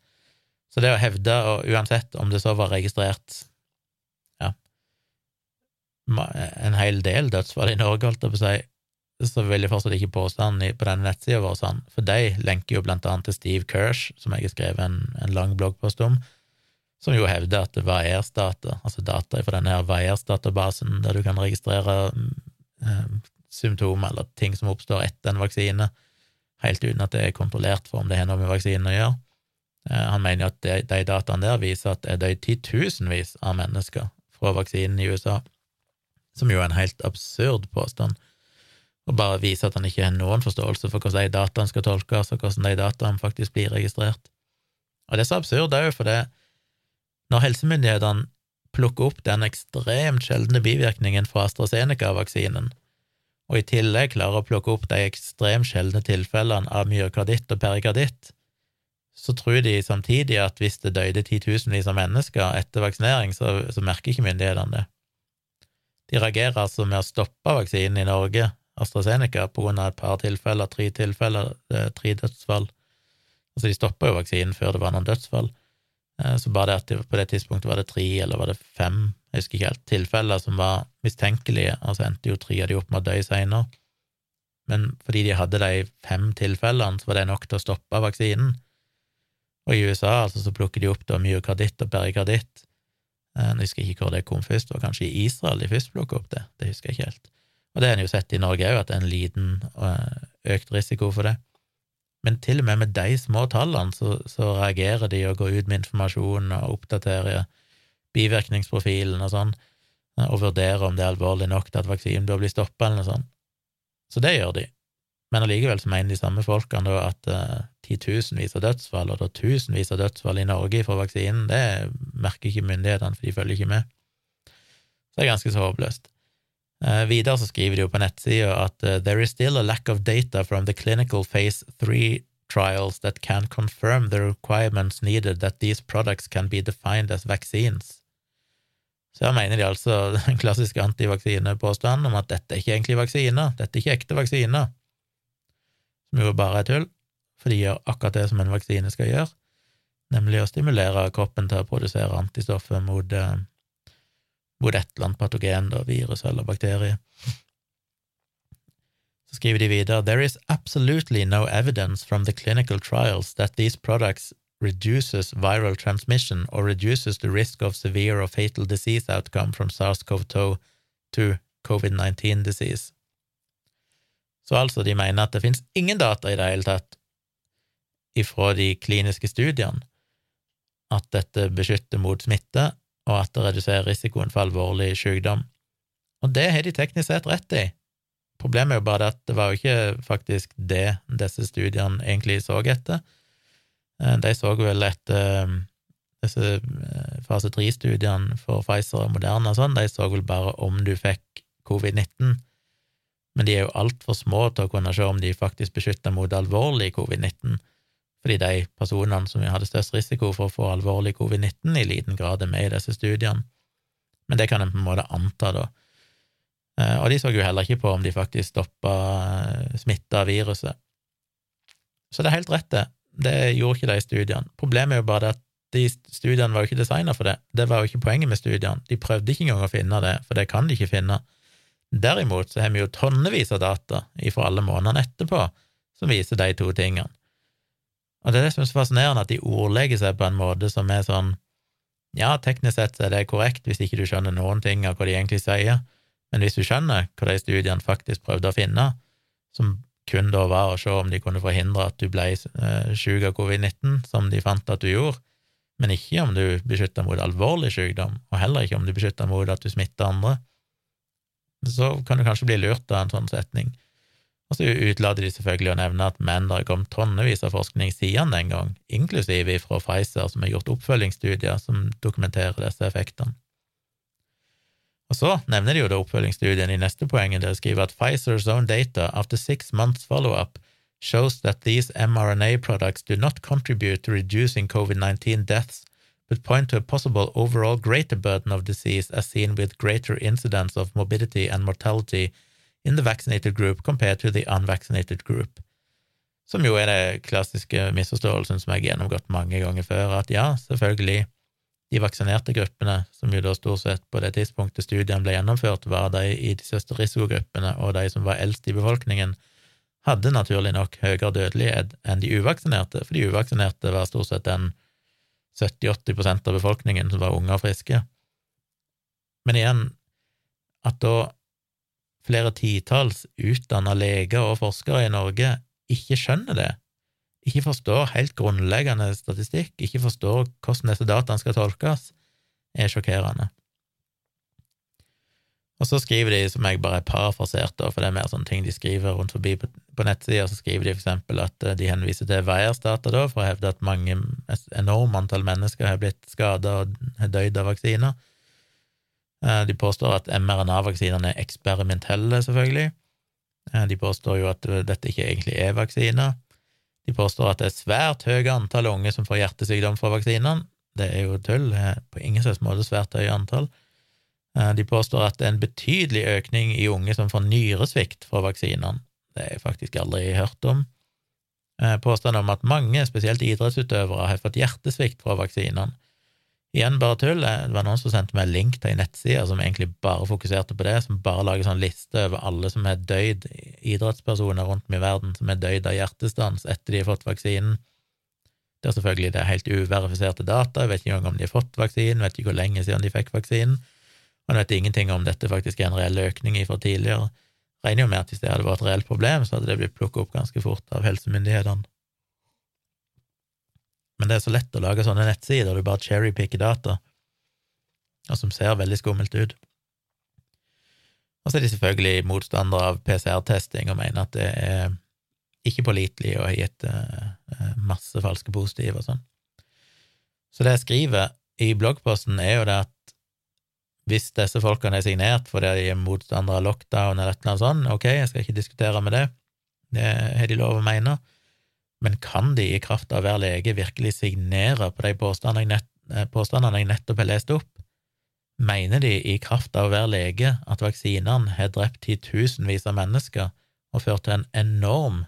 Så det å hevde, og uansett om det så var registrert ja, en hel del dødsfall i Norge, holdt jeg på å si, så vil jeg fortsatt ikke påstanden på denne nettsida vår sånn, for de lenker jo blant annet til Steve Kirsch, som jeg har skrevet en, en lang bloggpost om, som jo hevder at VAERS-data, altså data fra denne her VAERS-databasen, der du kan registrere eh, symptomer eller ting som oppstår etter en vaksine, helt uten at det er kontrollert for om det har noe med vaksinen å gjøre. Eh, han mener at de, de dataene der viser at det er titusenvis av mennesker fra vaksinen i USA, som jo er en helt absurd påstand og bare vise at han ikke har noen forståelse for hvordan de dataene skal tolkes, og hvordan de dataene faktisk blir registrert. Og det er så absurd òg, for det når helsemyndighetene plukker opp den ekstremt sjeldne bivirkningen fra AstraZeneca-vaksinen, og i tillegg klarer å plukke opp de ekstremt sjeldne tilfellene av myokarditt og perikarditt, så tror de samtidig at hvis det døde titusenvis av mennesker etter vaksinering, så, så merker ikke myndighetene det. De reagerer altså med å stoppe vaksinen i Norge AstraZeneca av et par tilfeller, tre tilfeller, eh, tre dødsfall. Altså, de stoppa jo vaksinen før det var noen dødsfall. Eh, så bare det at det, på det tidspunktet var det tre, eller var det fem, jeg husker ikke helt, tilfeller som var mistenkelige, og så endte jo tre av de opp med å dø seinere. Men fordi de hadde de fem tilfellene, så var det nok til å stoppe vaksinen. Og i USA altså, så plukker de opp da myokarditt og perikarditt. Eh, jeg husker ikke hvor det kom først, det var kanskje i Israel de først plukket opp det, det husker jeg ikke helt. Og det har en jo sett i Norge òg, at det er en liten eh, økt risiko for det. Men til og med med de små tallene så, så reagerer de og går ut med informasjon og oppdaterer bivirkningsprofilen og sånn, eh, og vurderer om det er alvorlig nok til at vaksinen bør bli stoppa, eller noe sånt. Så det gjør de. Men allikevel så mener de samme folkene da at uh, titusenvis av dødsfall, og da tusenvis av dødsfall i Norge fra vaksinen, det merker ikke myndighetene, for de følger ikke med. Så det er ganske så håpløst. Uh, videre så skriver de jo på nettsida at uh, there is still a lack of data from the clinical phase three trials that can confirm the requirements needed that these products can be defined as vaccines. Så her mener de altså den klassiske antivaksinepåstanden om at dette er ikke egentlig vaksiner, dette er ikke ekte vaksiner, som jo bare er tull, for de gjør akkurat det som en vaksine skal gjøre, nemlig å stimulere kroppen til å produsere antistoffer mot mot et eller annet patogen, da, virus eller bakterie. Så skriver de videre There is absolutely no evidence from the clinical trials that these products reduces viral transmission or reduces the risk of severe or fatal disease outcome from SARS-CoV-2 to covid-19 disease. Så altså, de mener at det finnes ingen data i det hele tatt ifra de kliniske studiene at dette beskytter mot smitte, og at det reduserer risikoen for alvorlig sykdom. Og det har de teknisk sett rett i. Problemet er jo bare at det var jo ikke faktisk det disse studiene egentlig så etter. Eh, de så vel etter eh, disse eh, fase tre-studiene for Pfizer og Moderna og sånn, de så vel bare om du fikk covid-19, men de er jo altfor små til å kunne se om de faktisk beskytter mot alvorlig covid-19 fordi de personene som hadde størst risiko for å få alvorlig covid-19, i liten grad er med i disse studiene. Men det kan en på en måte anta, da. Eh, og de så jo heller ikke på om de faktisk stoppa smitta av viruset. Så det er helt rett, det. Det gjorde ikke de studiene. Problemet er jo bare at de studiene var jo ikke designa for det. Det var jo ikke poenget med studiene. De prøvde ikke engang å finne det, for det kan de ikke finne. Derimot så har vi jo tonnevis av data fra alle månedene etterpå som viser de to tingene. Og det er det som er så fascinerende, at de ordlegger seg på en måte som er sånn ja, teknisk sett er det korrekt hvis ikke du skjønner noen ting av hva de egentlig sier, men hvis du skjønner hva de studiene faktisk prøvde å finne, som kun da var å se om de kunne forhindre at du ble eh, syk av covid-19, som de fant at du gjorde, men ikke om du beskytta mot alvorlig sykdom, og heller ikke om du beskytta mot at du smitter andre, så kan du kanskje bli lurt av en sånn setning. Og så utelater de selvfølgelig å nevne at menn det har kommet tonnevis av forskning siden den gang, inklusive fra Pfizer, som har gjort oppfølgingsstudier som dokumenterer disse effektene. Og så nevner de jo da oppfølgingsstudien i neste poeng, der de skriver at Pfizer's own data after six months follow-up shows that these mRNA products do not contribute to reducing COVID-19 deaths, but point to a possible overall greater burden of disease as seen with greater incidence of morbidity and mortality in the vaccinated group compared to the unvaccinated group. Som jo er det klassiske misforståelsen som jeg har gjennomgått mange ganger før, at ja, selvfølgelig, de vaksinerte gruppene, som jo da stort sett på det tidspunktet studiene ble gjennomført, var de i de største risikogruppene, og de som var eldst i befolkningen, hadde naturlig nok høyere dødelighet enn de uvaksinerte, for de uvaksinerte var stort sett den 70-80% av befolkningen som var unge og friske. Men igjen, at da flere titalls utdanna leger og forskere i Norge ikke skjønner det, ikke forstår helt grunnleggende statistikk, ikke forstår hvordan disse dataene skal tolkes, er sjokkerende. Og så skriver de, som jeg bare er parafrasert, for det er mer sånne ting de skriver rundt forbi på, nettsida, så skriver de for eksempel at eh, de henviser til Veiers-data da, for å hevde at mange, et enormt antall mennesker har blitt skada og har dødd av vaksiner. Eh, de påstår at mRNA-vaksinene er eksperimentelle, selvfølgelig. Eh, de påstår jo at dette ikke egentlig er vaksiner. De påstår at det er svært høye antall unge som får hjertesykdom fra vaksinene. Det er jo tull. På ingen slags måte svært høye antall. Eh, de påstår at det er en betydelig økning i unge som får nyresvikt fra vaksinene. Det har jeg faktisk aldri hørt om. Påstanden om at mange, spesielt idrettsutøvere, har fått hjertesvikt fra vaksinene. Igjen bare tull. Det var noen som sendte meg en link til ei nettside som egentlig bare fokuserte på det, som bare lager sånn liste over alle som har døyd, idrettspersoner rundt om i verden som har døyd av hjertestans etter de har fått vaksinen. Det er selvfølgelig det er helt uverifiserte data, jeg vet ikke engang om de har fått vaksinen, vet ikke hvor lenge siden de fikk vaksinen, og jeg vet ingenting om dette faktisk er en reell økning fra tidligere. Jeg Regner jo med at hvis det hadde vært et reelt problem, så hadde det blitt plukket opp ganske fort av helsemyndighetene. Men det er så lett å lage sånne nettsider der du bare cherrypicker data, og som ser veldig skummelt ut. Og så er de selvfølgelig motstandere av PCR-testing og mener at det er ikke pålitelig og har gitt uh, masse falske positive og sånn. Så det jeg skriver i bloggposten, er jo det at hvis disse folkene er signert fordi de er motstandere av lockdown eller et eller annet sånt, ok, jeg skal ikke diskutere med det, det har de lov å mene, men kan de i kraft av å være lege virkelig signere på de påstandene jeg, nett, eh, påstandene jeg nettopp har lest opp? Mener de i kraft av å være lege at vaksinene har drept titusenvis av mennesker og ført til en enorm,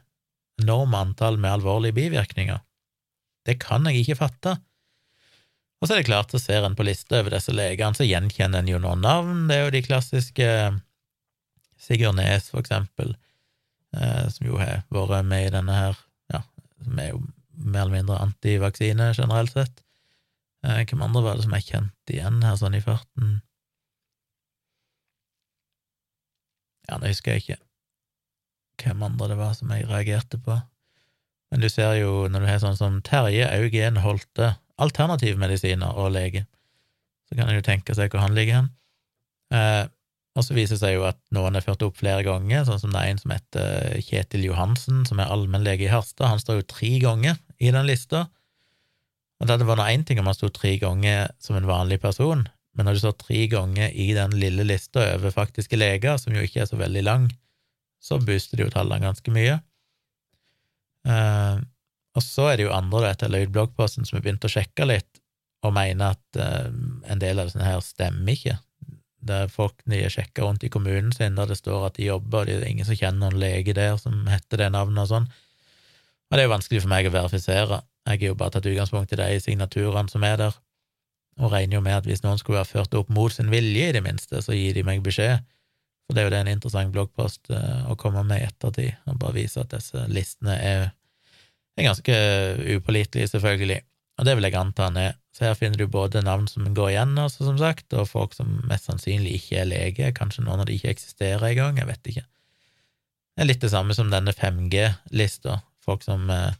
enorm antall med alvorlige bivirkninger? Det kan jeg ikke fatte. Og så er det klart, så ser en på lista over disse legene, så gjenkjenner en jo noen navn. Det er jo de klassiske Sigurd Nes, for eksempel, eh, som jo har vært med i denne her som er jo mer eller mindre antivaksine generelt sett. Eh, hvem andre var det som jeg kjente igjen her sånn i farten? Ja, nå husker jeg ikke hvem andre det var som jeg reagerte på. Men du ser jo, når du har sånn som Terje Eugen Holte, alternativmedisiner og lege, så kan en jo tenke seg hvor han ligger hen. Og så viser det seg jo at noen er ført opp flere ganger, sånn som det er en som heter Kjetil Johansen, som er allmennlege i Harstad. Han står jo tre ganger i den lista. Og det var vært én ting om han sto tre ganger som en vanlig person, men når du står tre ganger i den lille lista over faktiske leger, som jo ikke er så veldig lang, så booster det jo tallene ganske mye. Uh, og så er det jo andre etter Løyd bloggposten som har begynt å sjekke litt, og mener at uh, en del av det her stemmer ikke der folk de sjekker rundt i kommunen sin, der det står at de jobber, og det er ingen som kjenner noen lege der som heter det navnet og sånn. Og det er jo vanskelig for meg å verifisere. Jeg har jo bare tatt utgangspunkt i de signaturene som er der, og regner jo med at hvis noen skulle være ført opp mot sin vilje, i det minste, så gir de meg beskjed, For det er jo det en interessant bloggpost eh, å komme med i ettertid, og bare vise at disse listene er, er ganske upålitelige, selvfølgelig. Og det vil jeg anta han er. Så her finner du både navn som går igjen, også, som sagt, og folk som mest sannsynlig ikke er lege, kanskje noen av de ikke eksisterer engang, jeg vet ikke. Det er litt det samme som denne 5G-lista, folk som eh,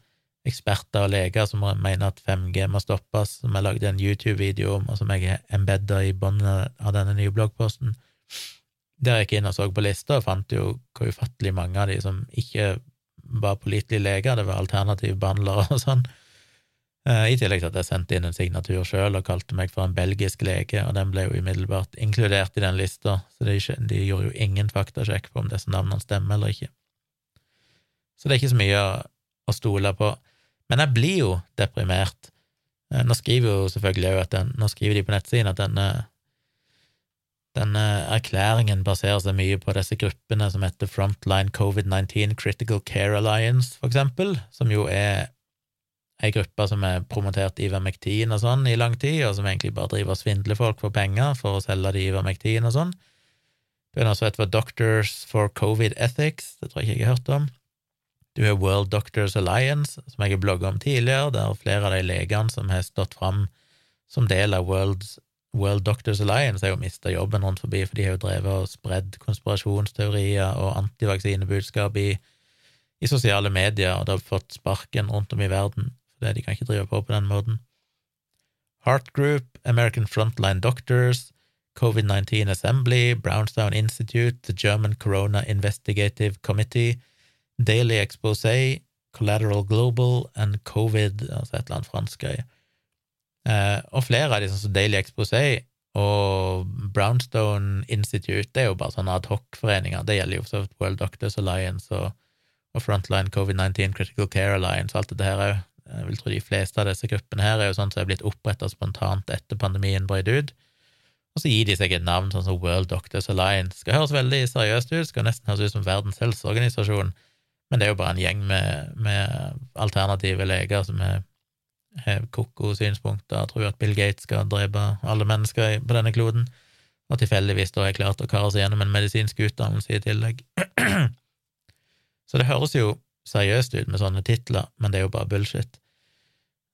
eksperter og leger som mener at 5G må stoppes, som jeg lagde en YouTube-video om, og som jeg embedder i bunnen av denne nye bloggposten. Der jeg gikk inn og så på lista, og fant jo hvor ufattelig mange av de som ikke var pålitelige leger, det var alternative behandlere og sånn. Eh, I tillegg til at jeg sendte inn en signatur sjøl og kalte meg for en belgisk lege, og den ble jo umiddelbart inkludert i den lista, så de, de gjorde jo ingen faktasjekk på om disse navnene stemmer eller ikke. Så det er ikke så mye å, å stole på. Men jeg blir jo deprimert. Eh, nå skriver jo selvfølgelig at den, nå skriver de på nettsiden at denne denne erklæringen baserer seg mye på disse gruppene som heter Frontline COVID-19 Critical Care Alliance, for eksempel, som jo er ei gruppe som er promotert Ivermectin og sånn i lang tid, og som egentlig bare driver og svindler folk for penger for å selge de Ivermectin og sånn. Er også et for Doctors for Covid Ethics, det tror jeg ikke jeg har hørt om. Du har World Doctors Alliance, som jeg har blogga om tidligere, der flere av de legene som har stått fram som del av World's World Doctors Alliance har jo mista jobben rundt forbi, for de har jo drevet og spredd konspirasjonsteorier og antivaksinebudskap i, i sosiale medier, og det har fått sparken rundt om i verden, for de kan ikke drive på på den måten. Heart Group, American Frontline Doctors, COVID-19 Assembly, Brownstown Institute, The German Corona Investigative Committee, Daily Expose, Collateral Global and Covid, altså et eller annet fransk greie. Eh, og flere av de, som Daily Exposé og Brownstone Institute, det er jo bare sånne adhocforeninger. Det gjelder jo for World Doctors Alliance og, og Frontline COVID-19 Critical Care Alliance og alt dette her òg. Jeg vil tro de fleste av disse gruppene her er jo sånn som er blitt oppretta spontant etter pandemien brøt ut. Og så gir de seg et navn sånn som World Doctors Alliance. Skal høres veldig seriøst ut, skal nesten høres ut som Verdens helseorganisasjon, men det er jo bare en gjeng med, med alternative leger som har ko-ko synspunkter tror at Bill Gates skal drepe alle mennesker på denne kloden, og tilfeldigvis da er klart å kare seg gjennom en medisinsk utdannelse i tillegg. Så det høres jo seriøst ut med sånne titler, men det er jo bare bullshit.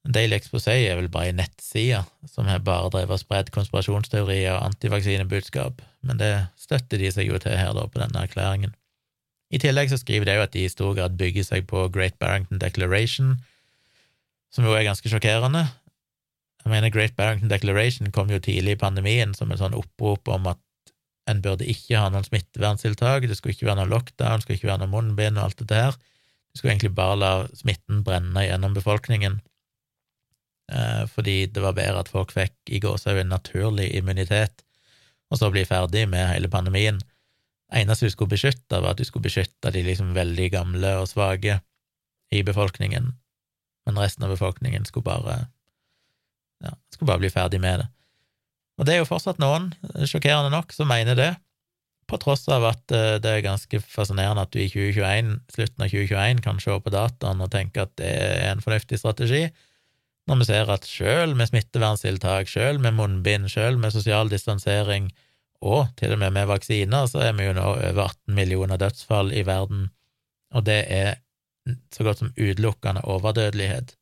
Daily Exposé er vel bare ei nettside som har bare drevet og spredd konspirasjonsteorier og antivaksinebudskap, men det støtter de seg jo til her, da, på denne erklæringen. I tillegg så skriver de jo at de i stor grad bygger seg på Great Barrington Declaration, som jo er ganske sjokkerende. Jeg mener, Great Barrington Declaration kom jo tidlig i pandemien som en sånn opprop om at en burde ikke ha noen smitteverntiltak, det skulle ikke være noen lockdown, det skulle ikke være noen munnbind og alt dette her. Du skulle egentlig bare la smitten brenne gjennom befolkningen, eh, fordi det var bedre at folk fikk i gåsehud naturlig immunitet, og så bli ferdig med hele pandemien. Eneste du skulle beskytte, var at du skulle beskytte de liksom veldig gamle og svake i befolkningen, men resten av befolkningen skulle bare ja, skulle bare bli ferdig med det. Og det er jo fortsatt noen, sjokkerende nok, som mener det, på tross av at eh, det er ganske fascinerende at du i 2021, slutten av 2021 kan se på dataen og tenke at det er en fornuftig strategi, når vi ser at sjøl med smitteverntiltak, sjøl med munnbind, sjøl med sosial distansering, og til og med med vaksiner, så er vi jo nå over 18 millioner dødsfall i verden, og det er så godt som utelukkende overdødelighet.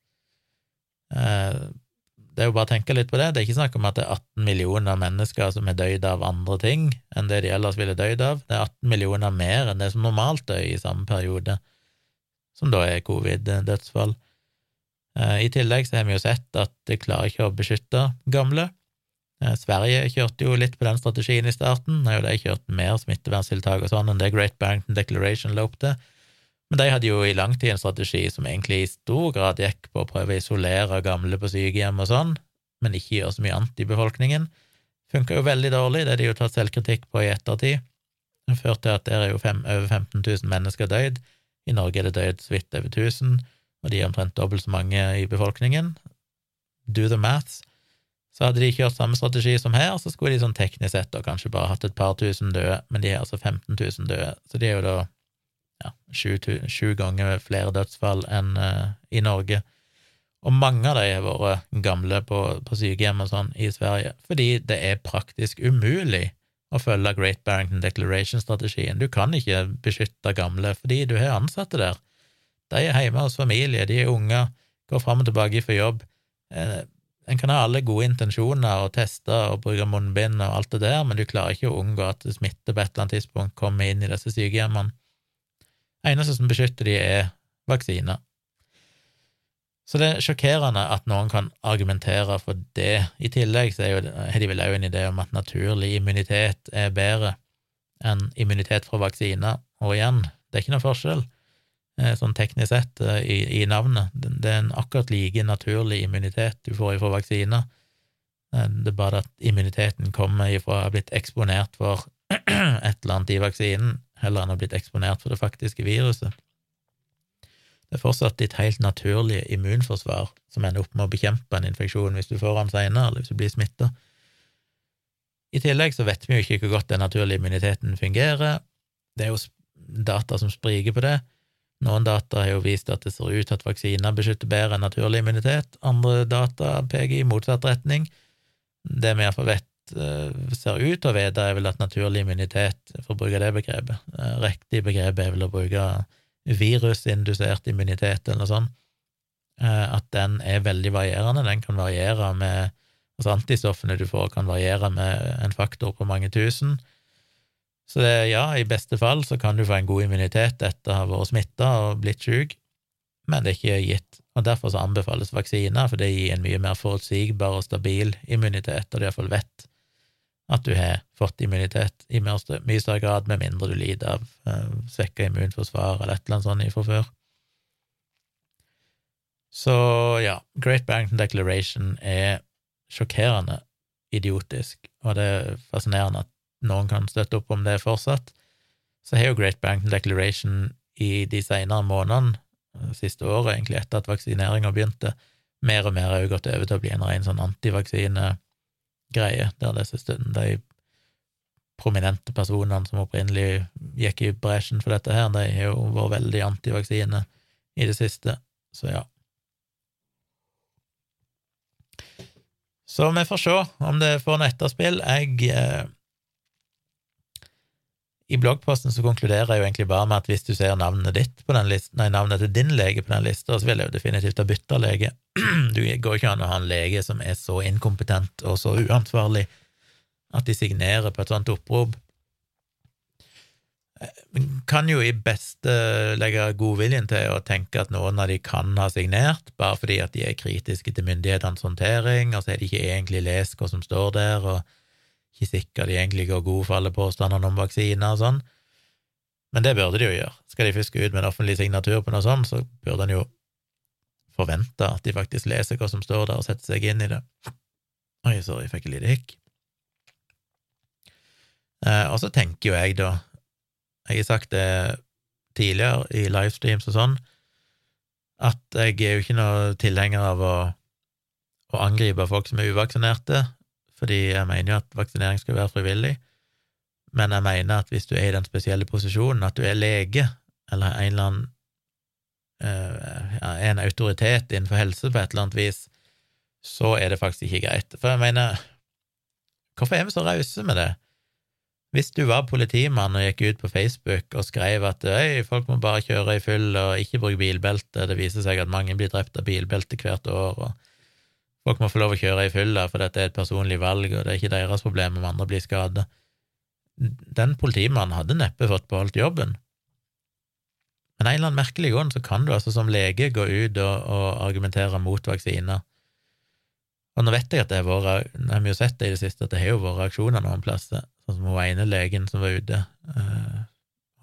Det er jo bare å tenke litt på det. Det er ikke snakk om at det er 18 millioner mennesker som er døyd av andre ting enn det de ellers ville døyd av. Det er 18 millioner mer enn det som normalt dør i samme periode, som da er covid-dødsfall. Eh, I tillegg så har vi jo sett at det klarer ikke å beskytte gamle. Eh, Sverige kjørte jo litt på den strategien i starten, jo de kjørt mer smitteverntiltak og sånn enn det Great Barrington Declaration la opp til. Men de hadde jo i lang tid en strategi som egentlig i stor grad gikk på å prøve å isolere gamle på sykehjem og sånn, men ikke gjøre så mye annet i befolkningen. Funka jo veldig dårlig, det har de jo tatt selvkritikk på i ettertid. Det førte til at der er jo fem, over 15 000 mennesker døyd. I Norge er det døyd så vidt over 1000, og de er omtrent dobbelt så mange i befolkningen. Do the maths. Så hadde de kjørt samme strategi som her, så skulle de sånn teknisk sett da kanskje bare hatt et par tusen døde, men de har altså 15 000 døde, så de er jo da ja, sju, ganger flere dødsfall enn uh, i Norge. Og mange av de har vært gamle på, på sykehjem og sånn i Sverige, fordi det er praktisk umulig å følge Great Barrington Declaration-strategien. Du kan ikke beskytte gamle fordi du har ansatte der. De er hjemme hos familie, de er unger, går fram og tilbake for jobb. Eh, en kan ha alle gode intensjoner og teste og bruke munnbind og alt det der, men du klarer ikke å unngå at smitte på et eller annet tidspunkt kommer inn i disse sykehjemmene. Eneste som beskytter de, er vaksiner. Så det er sjokkerende at noen kan argumentere for det. I tillegg så har de vel òg en idé om at naturlig immunitet er bedre enn immunitet fra vaksiner. Og igjen, det er ikke noe forskjell, eh, sånn teknisk sett, eh, i, i navnet. Det er en akkurat like naturlig immunitet du får fra vaksiner. Eh, det er bare at immuniteten kommer ifra å ha blitt eksponert for et eller annet i vaksinen, heller enn å blitt eksponert for det faktiske viruset. Det er fortsatt ditt helt naturlige immunforsvar som ender opp med å bekjempe en infeksjon hvis du får den senere, eller hvis du blir smitta. I tillegg så vet vi jo ikke hvor godt den naturlige immuniteten fungerer. Det er jo data som spriker på det. Noen data har jo vist at det ser ut at vaksiner beskytter bedre enn naturlig immunitet. Andre data peker i motsatt retning. Det vi iallfall vet ser ut å vite, er vel at naturlig immunitet, for å bruke det begrepet, eh, riktig begrep er vel å bruke virusindusert immunitet eller noe sånt, eh, at den er veldig varierende. Den kan variere med Altså antistoffene du får, kan variere med en faktor på mange tusen. Så det, ja, i beste fall så kan du få en god immunitet etter å ha vært smitta og blitt syk, men det er ikke gitt. Og Derfor så anbefales vaksiner, for det gir en mye mer forutsigbar og stabil immunitet, og du iallfall vet at du har fått immunitet i mye større grad, med mindre du lider av eh, svekka immunforsvar eller et eller annet sånt fra før. Så ja, Great Barrington Declaration er sjokkerende idiotisk, og det er fascinerende at noen kan støtte opp om det fortsatt. Så har jo Great Barrington Declaration i de senere månedene, eh, siste året egentlig, etter at vaksineringa begynte, mer og mer har jo gått over til å bli en ren sånn antivaksine greie, der disse de prominente personene som opprinnelig gikk i bresjen for dette her, de har jo vært veldig antivaksine i det siste, så ja. Så vi får se om det får noe etterspill. Jeg eh, I bloggposten så konkluderer jeg jo egentlig bare med at hvis du ser navnet ditt på den listen, nei, navnet til din lege på den lista, så vil jeg jo definitivt ha bytta lege. Du går ikke an å ha en lege som er så inkompetent og så uansvarlig at de signerer på et sånt opprop. Kan jo i beste legge godviljen til å tenke at noen av de kan ha signert, bare fordi at de er kritiske til myndighetenes håndtering, og så har de ikke egentlig lest hva som står der, og ikke sikkert de egentlig går god for alle påstandene om vaksiner og sånn. Men det burde de jo gjøre. Skal de gå ut med en offentlig signatur på noe sånt, så burde en jo forvente at de faktisk leser hva som står der, og setter seg inn i det. Oi, sorry, jeg fikk et lite hikk. Eh, og så tenker jo jeg, da Jeg har sagt det tidligere i livestreams og sånn, at jeg er jo ikke noe tilhenger av å, å angripe folk som er uvaksinerte, fordi jeg mener jo at vaksinering skal være frivillig, men jeg mener at hvis du er i den spesielle posisjonen at du er lege, eller en eller annen er en autoritet innenfor helse på et eller annet vis, så er det faktisk ikke greit. For jeg mener, hvorfor er vi så rause med det? Hvis du var politimann og gikk ut på Facebook og skrev at øy, folk må bare kjøre i full og ikke bruke bilbelte, det viser seg at mange blir drept av bilbelte hvert år, og folk må få lov å kjøre i fylla, for dette er et personlig valg, og det er ikke deres problem om andre blir skadet. Den politimannen hadde neppe fått beholdt jobben, men en eller annen merkelig grunn så kan du altså som lege gå ut og, og argumentere mot vaksiner. Og nå vet jeg at det har vært, nå har vi jo sett det i det siste, at det har jo vært reaksjoner noen plasser, sånn som hun ene legen som var ute, uh,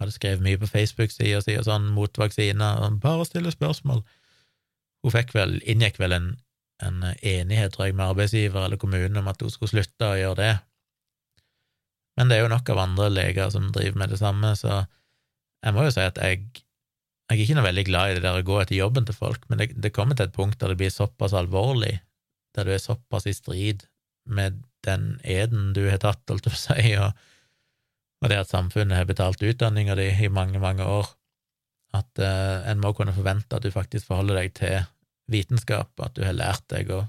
hadde skrevet mye på Facebook-sida si og sånn mot vaksiner, og bare stille spørsmål. Hun fikk vel, inngikk vel en, en enighet, tror jeg, med arbeidsgiver eller kommunen om at hun skulle slutte å gjøre det. Men det er jo nok av andre leger som driver med det samme, så jeg må jo si at jeg jeg er ikke noe veldig glad i det der å gå etter jobben til folk, men det, det kommer til et punkt der det blir såpass alvorlig, der du er såpass i strid med den eden du har tatt, holdt jeg på å si, og, og, det at samfunnet har betalt utdanninga di i mange, mange år, at uh, en må kunne forvente at du faktisk forholder deg til vitenskap, at du har lært deg å,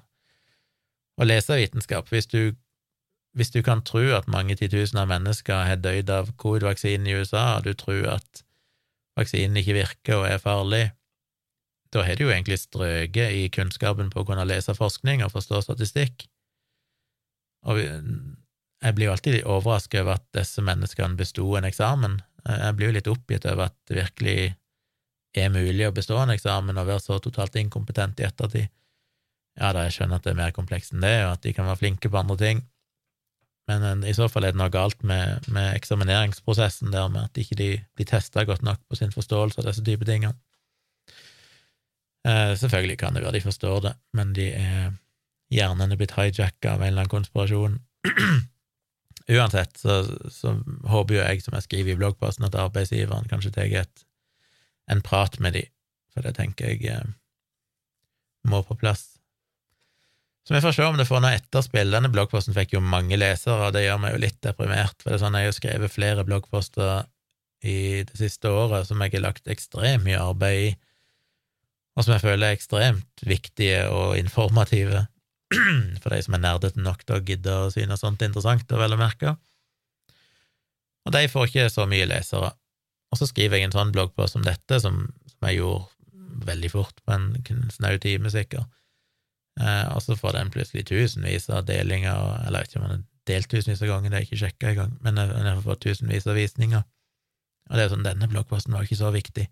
å lese vitenskap. Hvis du hvis du kan tro at mange titusener av mennesker har dødd av covid-vaksinen i USA, og du tror at vaksinen ikke virker og er farlig, da har du jo egentlig strøket i kunnskapen på å kunne lese forskning og forstå statistikk. Og jeg blir jo alltid overrasket over at disse menneskene besto en eksamen. Jeg blir jo litt oppgitt over at det virkelig er mulig å bestå en eksamen og være så totalt inkompetent i ettertid. Ja da, jeg skjønner at det er mer komplekst enn det, og at de kan være flinke på andre ting, men i så fall er det noe galt med, med eksamineringsprosessen der, med at ikke de ikke blir testa godt nok på sin forståelse av disse typer tingene. Eh, selvfølgelig kan det være de forstår det, men de er hjernene er blitt hijacka av en eller annen konspirasjon. Uansett så, så, håper jo jeg, som jeg skriver i bloggposten, at arbeidsgiveren kanskje tar en prat med de, for det tenker jeg eh, må på plass. Så vi får se om det får noe etterspill. Denne bloggposten fikk jo mange lesere, og det gjør meg jo litt deprimert, for det er sånn jeg har skrevet flere bloggposter i det siste året som jeg har lagt ekstremt mye arbeid i, og som jeg føler er ekstremt viktige og informative for de som er nerdete nok til å gidde å synes sånt interessant og vel å merke. Og de får ikke så mye lesere. Og så skriver jeg en sånn bloggpost som dette, som, som jeg gjorde veldig fort, på en snau time sikkert Eh, og så får den plutselig tusenvis av delinger, eller jeg vet ikke om den er delt tusenvis av ganger, det er ikke sjekka engang, men den fått tusenvis av visninger. Og det er sånn, denne bloggposten var ikke så viktig.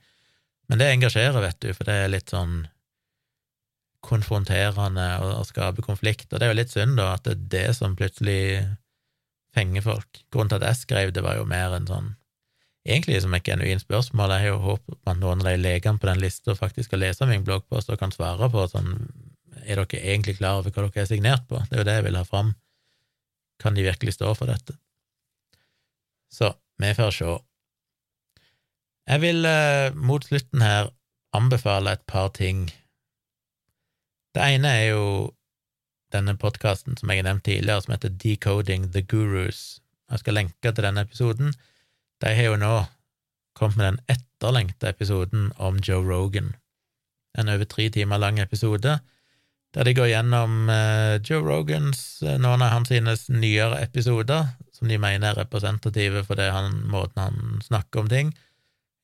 Men det engasjerer, vet du, for det er litt sånn konfronterende og, og skaper konflikt, og det er jo litt synd, da, at det er det som plutselig fenger folk. Grunnen til at jeg skrev det, var jo mer en sånn egentlig som et genuint spørsmål. Jeg har jo håpet at noen av de legene på den lista faktisk skal lese min bloggpost og kan svare på sånn er dere egentlig klar over hva dere er signert på? Det er jo det jeg vil ha fram. Kan de virkelig stå for dette? Så vi får se. Jeg vil eh, mot slutten her anbefale et par ting. Det ene er jo denne podkasten som jeg har nevnt tidligere, som heter Decoding the Gurus. Jeg skal lenke til denne episoden. De har jo nå kommet med den etterlengta episoden om Joe Rogan. En over tre timer lang episode der de går gjennom uh, Joe Rogans, uh, noen av hans nyere episoder, som de mener er representative for det han, måten han snakker om ting.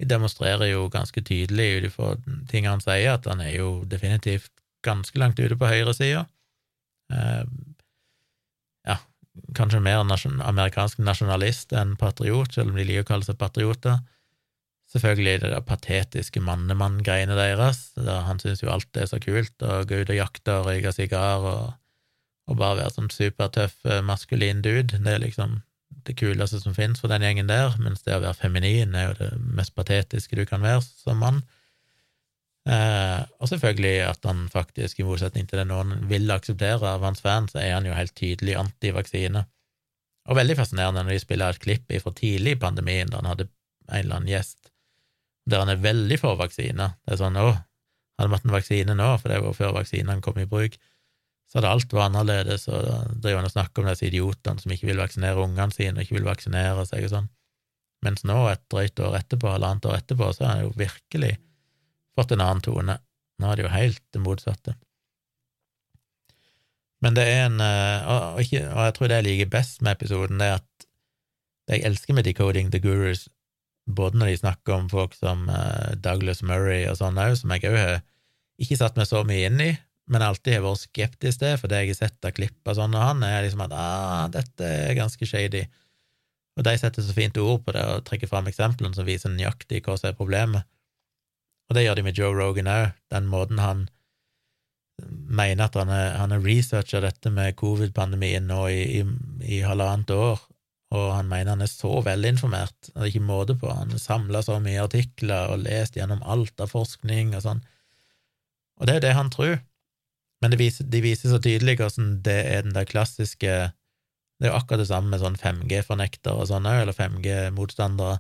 De demonstrerer jo ganske tydelig ut ifra ting han sier, at han er jo definitivt ganske langt ute på høyresida. Kanskje mer nasjon amerikansk nasjonalist enn patriot, selv om de liker å kalle seg patrioter. Selvfølgelig det der patetiske mannemann-greiene deres, der han syns jo alt er så kult, å gå ut og jakte og røyke sigar og, og, bare være sånn supertøff, eh, maskulin dude. Det er liksom det kuleste som finnes for den gjengen der, mens det å være feminin er jo det mest patetiske du kan være som mann. Eh, og selvfølgelig at han faktisk, i motsetning til det noen vil akseptere av hans fans, så er han jo helt tydelig antivaksine. Og veldig fascinerende når de spiller et klipp fra tidlig i pandemien, da han hadde en eller annen gjest der han er veldig for vaksiner. Det er sånn å, hadde vi hatt en vaksine nå, for det var før vaksinene kom i bruk, så hadde alt vært annerledes, og driver han og snakker om disse idiotene som ikke vil vaksinere ungene sine, og ikke vil vaksinere seg og sånn. Mens nå, et drøyt år etterpå, halvannet år etterpå, så er han jo virkelig fått en annen tone. Nå er det jo helt det motsatte. Men det er en eh, og, ikke, og jeg tror det jeg liker best med episoden, det er at jeg elsker med Decoding the Gurus, både når de snakker om folk som uh, Douglas Murray og sånn òg, som jeg òg har ikke satt meg så mye inn i, men alltid har vært skeptisk til, for det jeg har sett av klipp av sånn og han, er liksom at ah, dette er ganske shady. Og de setter så fint ord på det og trekker fram eksemplene som viser nøyaktig hva som er problemet. Og det gjør de med Joe Rogan òg, den måten han mener at han har researcha dette med covid-pandemien nå i, i, i halvannet år, og han mener han er så velinformert, det er ikke måte på, han har samla så mye artikler og lest gjennom alt av forskning og sånn, og det er det han tror, men viser, de viser så tydelig hvordan det er den der klassiske Det er jo akkurat det samme med sånn 5G-fornektere og sånn òg, eller 5G-motstandere.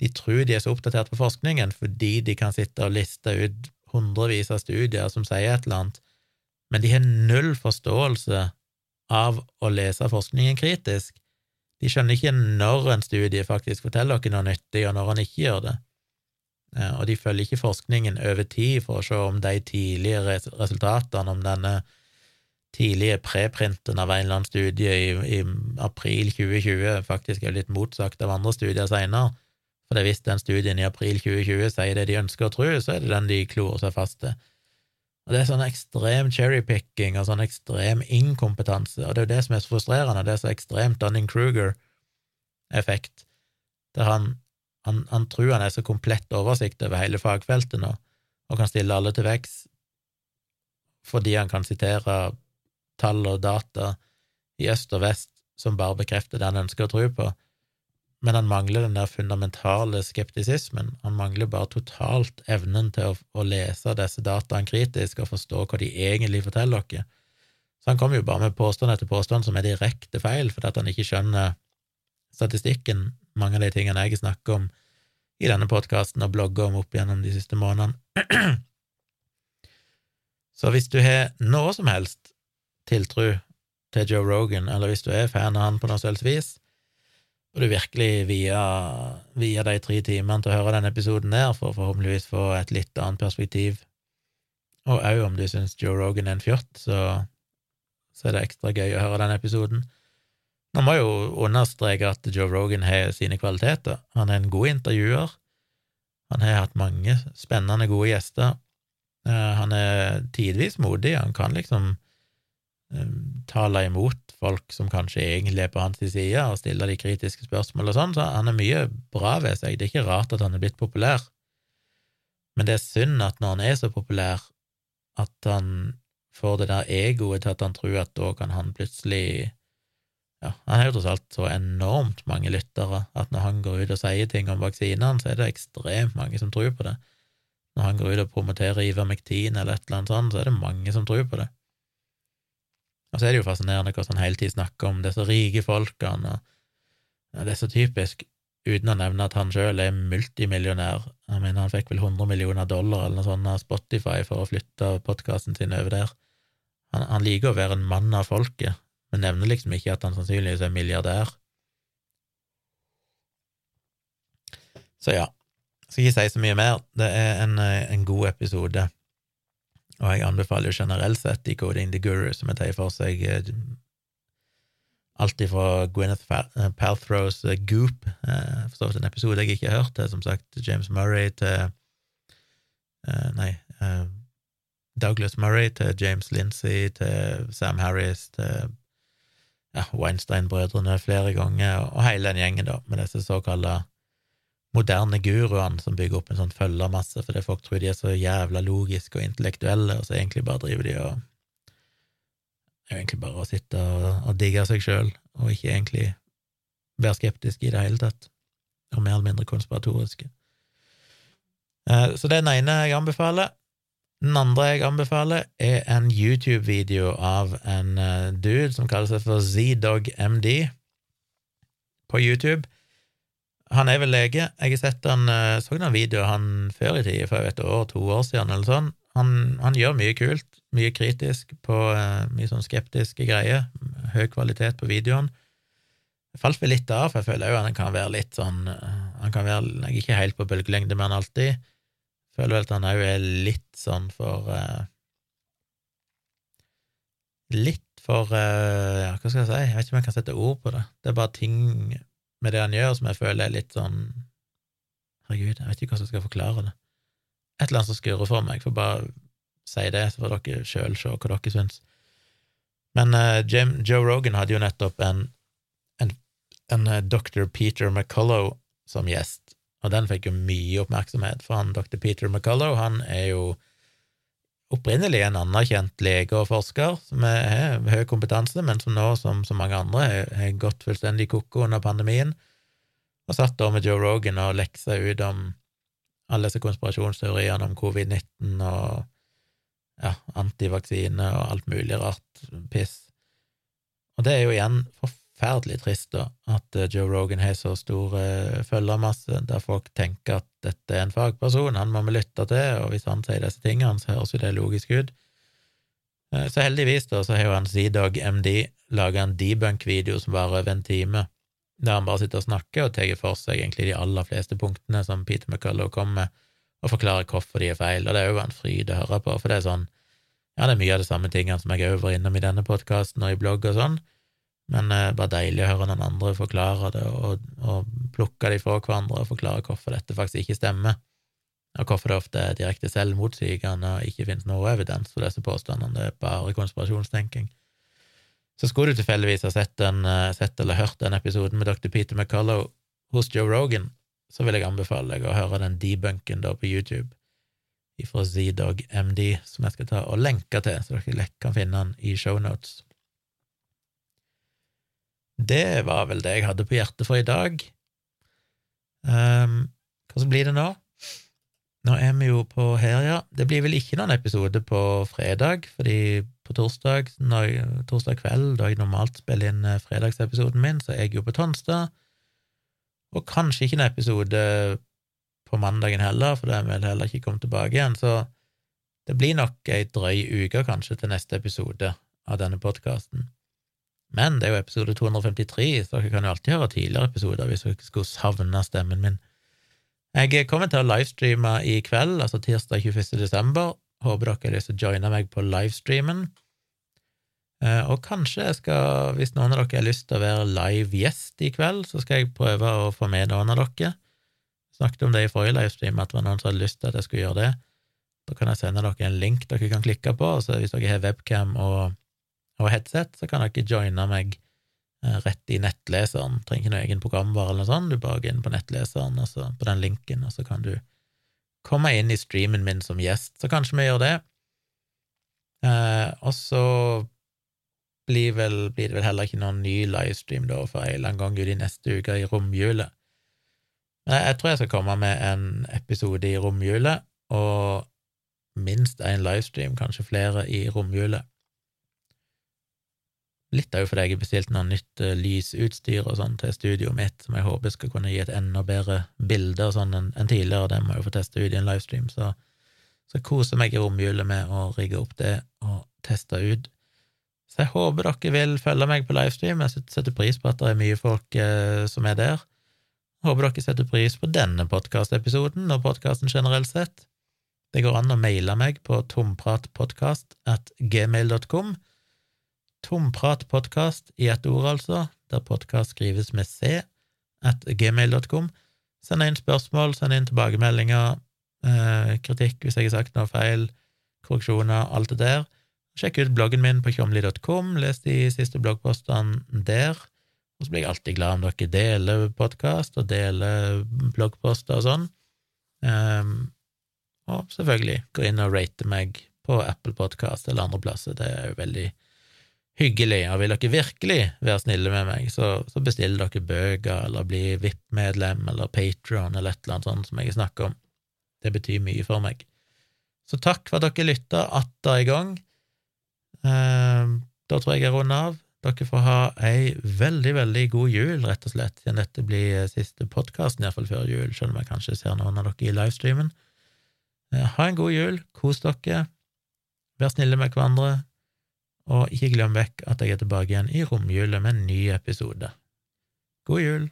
De tror de er så oppdatert på forskningen fordi de kan sitte og liste ut hundrevis av studier som sier et eller annet, men de har null forståelse av å lese forskningen kritisk. De skjønner ikke når en studie faktisk forteller dere noe nyttig, og når han ikke gjør det. Og de følger ikke forskningen over tid for å se om de tidlige resultatene, om denne tidlige preprinten av en eller annen studie i, i april 2020 faktisk er litt motsagt av andre studier seinere. For hvis den studien i april 2020 sier det de ønsker å tro, så er det den de klorer seg fast til. Og Det er sånn ekstrem cherrypicking og sånn ekstrem inkompetanse, og det er jo det som er så frustrerende, det er så ekstremt Dunning-Kruger-effekt, der han, han, han, tror han er så komplett oversikt over hele fagfeltet nå, og kan stille alle til vekst fordi han kan sitere tall og data i øst og vest som bare bekrefter det han ønsker å tro på, men han mangler den der fundamentale skeptisismen. Han mangler bare totalt evnen til å, å lese disse dataene kritisk og forstå hva de egentlig forteller oss. Så han kommer jo bare med påstand etter påstand som er direkte feil, fordi at han ikke skjønner statistikken, mange av de tingene jeg snakker om i denne podkasten og blogger om opp gjennom de siste månedene. Så hvis du har noe som helst tiltro til Joe Rogan, eller hvis du er fan av han på noe selvs vis, og du virkelig via, via de tre timene til å høre denne episoden der, for forhåpentligvis få et litt annet perspektiv. Og òg om du syns Joe Rogan er en fjott, så, så er det ekstra gøy å høre den episoden. Nå må jeg jo understreke at Joe Rogan har sine kvaliteter. Han er en god intervjuer. Han har hatt mange spennende, gode gjester. Eh, han er tidvis modig. Han kan liksom eh, tale imot folk som kanskje egentlig er på hans side, og stiller de kritiske spørsmål og sånn, så han er mye bra ved seg. Det er ikke rart at han er blitt populær, men det er synd at når han er så populær, at han får det der egoet til at han tror at da kan han plutselig ja, Han har jo tross alt så enormt mange lyttere at når han går ut og sier ting om vaksinene, så er det ekstremt mange som tror på det. Når han går ut og promoterer Ivermektin eller et eller annet sånt, så er det mange som tror på det. Og så er det jo fascinerende hvordan han hele tiden snakker om disse rike folkene, og det er så typisk, uten å nevne at han sjøl er multimillionær. Jeg mener, han fikk vel 100 millioner dollar eller noe sånt av Spotify for å flytte podkasten sin over der. Han, han, liker å være en mann av folket, men nevner liksom ikke at han sannsynligvis er milliardær. Så ja, skal ikke si så mye mer. Det er en, en god episode. Og jeg anbefaler jo generelt sett Decoding the Guru, som tar for seg eh, alt ifra Gwyneth eh, Palthrows eh, Goop, for så vidt en episode jeg ikke har hørt, til som sagt James Murray til Nei, Douglas Murray til James Lindsay til Sam Harris til ja, Weinstein-brødrene flere ganger, og hele den gjengen, da, med disse såkalte moderne guruene som bygger opp en sånn følgermasse fordi folk tror de er så jævla logiske og intellektuelle, og så egentlig bare driver de og er jo egentlig bare å sitte og, og digge seg sjøl, og ikke egentlig være skeptisk i det hele tatt, og mer eller mindre konspiratoriske. Eh, så det er den ene jeg anbefaler. Den andre jeg anbefaler, er en YouTube-video av en eh, dude som kaller seg for ZDogMD på YouTube han er vel lege. Jeg har sett han, eh, så noen videoer han før i tid, for et år, to år siden, eller sånn. Han, han gjør mye kult, mye kritisk på uh, mye sånn skeptiske greier. Høy kvalitet på videoen. Jeg falt vel litt av, for jeg føler òg han kan være litt sånn uh, Han kan være jeg er ikke helt på bølgelengde med han alltid. Jeg føler vel at han òg er litt sånn for uh, Litt for Ja, hva skal jeg si? Jeg vet ikke om jeg kan sette ord på det. Det er bare ting med det han gjør, som jeg føler er litt sånn Herregud, jeg vet ikke hvordan jeg skal forklare det. Et eller annet som skurrer for meg. Jeg får bare si det, så får dere sjøl se hva dere syns. Men uh, Jim, Joe Rogan hadde jo nettopp en, en, en uh, dr. Peter McCullough som gjest, og den fikk jo mye oppmerksomhet, for han dr. Peter McCullough han er jo opprinnelig en anerkjent lege og forsker som har høy kompetanse, men som nå, som så mange andre, har gått fullstendig ko-ko under pandemien, og satt da med Joe Rogan og leksa ut om alle disse konspirasjonsteoriene om covid-19 og ja, antivaksine og alt mulig rart piss. Og det er jo igjen forferdelig trist, da, at eh, Joe Rogan har så stor uh, følgermasse, der folk tenker at dette er en fagperson, han må vi lytte til, og hvis han sier disse tingene, så høres jo det logisk ut. Uh, så heldigvis, da, så har jo han ZDog MD laga en debunk-video som varer over en time, der han bare sitter og snakker og tar for seg egentlig de aller fleste punktene som Peter McCullough kommer med, og forklarer hvorfor de er feil, og det er jo en fryd å høre på, for det er sånn Ja, det er mye av de samme tingene som jeg òg var innom i denne podkasten og i blogg og sånn, men eh, bare deilig å høre noen andre forklare det, og, og plukke de fra hverandre og forklare hvorfor dette faktisk ikke stemmer, og hvorfor det ofte er direkte selvmotsigende og ikke finnes noe evidens for disse påstandene, det er bare konspirasjonstenking. Så skulle du tilfeldigvis ha sett, den, eh, sett eller hørt den episoden med dr. Peter McCullough hos Joe Rogan, så vil jeg anbefale deg å høre den debunken da på YouTube ifra ZDog MD, som jeg skal ta og lenke til, så dere lett kan finne den i shownotes. Det var vel det jeg hadde på hjertet for i dag. Um, så blir det nå? Nå er vi jo på her, ja. Det blir vel ikke noen episode på fredag, fordi på torsdag, når, torsdag kveld, da jeg normalt spiller inn eh, fredagsepisoden min, så er jeg jo på Tonstad, og kanskje ikke en episode på mandagen heller, for da er vi heller ikke kommet tilbake igjen, så det blir nok ei drøy uke, kanskje, til neste episode av denne podkasten. Men det er jo episode 253, så dere kan jo alltid høre tidligere episoder hvis dere skulle savne stemmen min. Jeg kommer til å livestreame i kveld, altså tirsdag 21. desember. Håper dere har lyst til å joine meg på livestreamen. Eh, og kanskje jeg skal, hvis noen av dere har lyst til å være live gjest i kveld, så skal jeg prøve å få med noen av dere. Jeg snakket om det i forrige livestream, at det var noen som hadde lyst til at jeg skulle gjøre det. Da kan jeg sende dere en link dere kan klikke på, så hvis dere har webcam og, og headset, så kan dere joine meg Eh, rett i nettleseren. Trenger ikke noe egen programvare eller noe sånt, du bare går inn på nettleseren, og så på den linken, og så kan du komme inn i streamen min som gjest. Så kanskje vi gjør det. Eh, og så blir, vel, blir, det vel heller ikke noen ny livestream da for en eller annen gang ut i neste uke i romjula. Eh, jeg tror jeg skal komme med en episode i romjula, og minst én livestream, kanskje flere, i romjulet. Litt òg fordi jeg har bestilt noe nytt uh, lysutstyr og sånn til studioet mitt, som jeg håper skal kunne gi et enda bedre bilde og sånn enn en tidligere, det må jeg jo få teste ut i en livestream, så, så koser meg i romjula med å rigge opp det og teste ut. Så jeg håper dere vil følge meg på livestream, jeg setter pris på at det er mye folk eh, som er der. Håper dere setter pris på denne podkastepisoden og podkasten generelt sett. Det går an å maile meg på tompratpodkast at gmail.com tompratpodkast i ett ord, altså, der podkast skrives med c, at gmail.com. Send inn spørsmål, send inn tilbakemeldinger, eh, kritikk hvis jeg har sagt noe feil, korreksjoner, alt det der. Sjekk ut bloggen min på tjomli.com, les de siste bloggpostene der. Og så blir jeg alltid glad om dere deler podkast og deler bloggposter og sånn. Um, og selvfølgelig gå inn og rate meg på Apple Podkast eller andre plasser. Det er jo veldig hyggelig, og vil dere virkelig være snille med meg, så, så bestill dere bøker, eller bli VIP-medlem, eller Patron, eller et eller annet sånt som jeg snakker om. Det betyr mye for meg. Så takk for at dere lytta atter i gang. Eh, da tror jeg jeg runder av. Dere får ha ei veldig, veldig god jul, rett og slett, siden dette blir siste podkasten, iallfall før jul, selv om jeg kanskje ser noen av dere i livestreamen. Eh, ha en god jul, kos dere, vær snille med hverandre, og ikke glem vekk at jeg er tilbake igjen i romjula med en ny episode. God jul!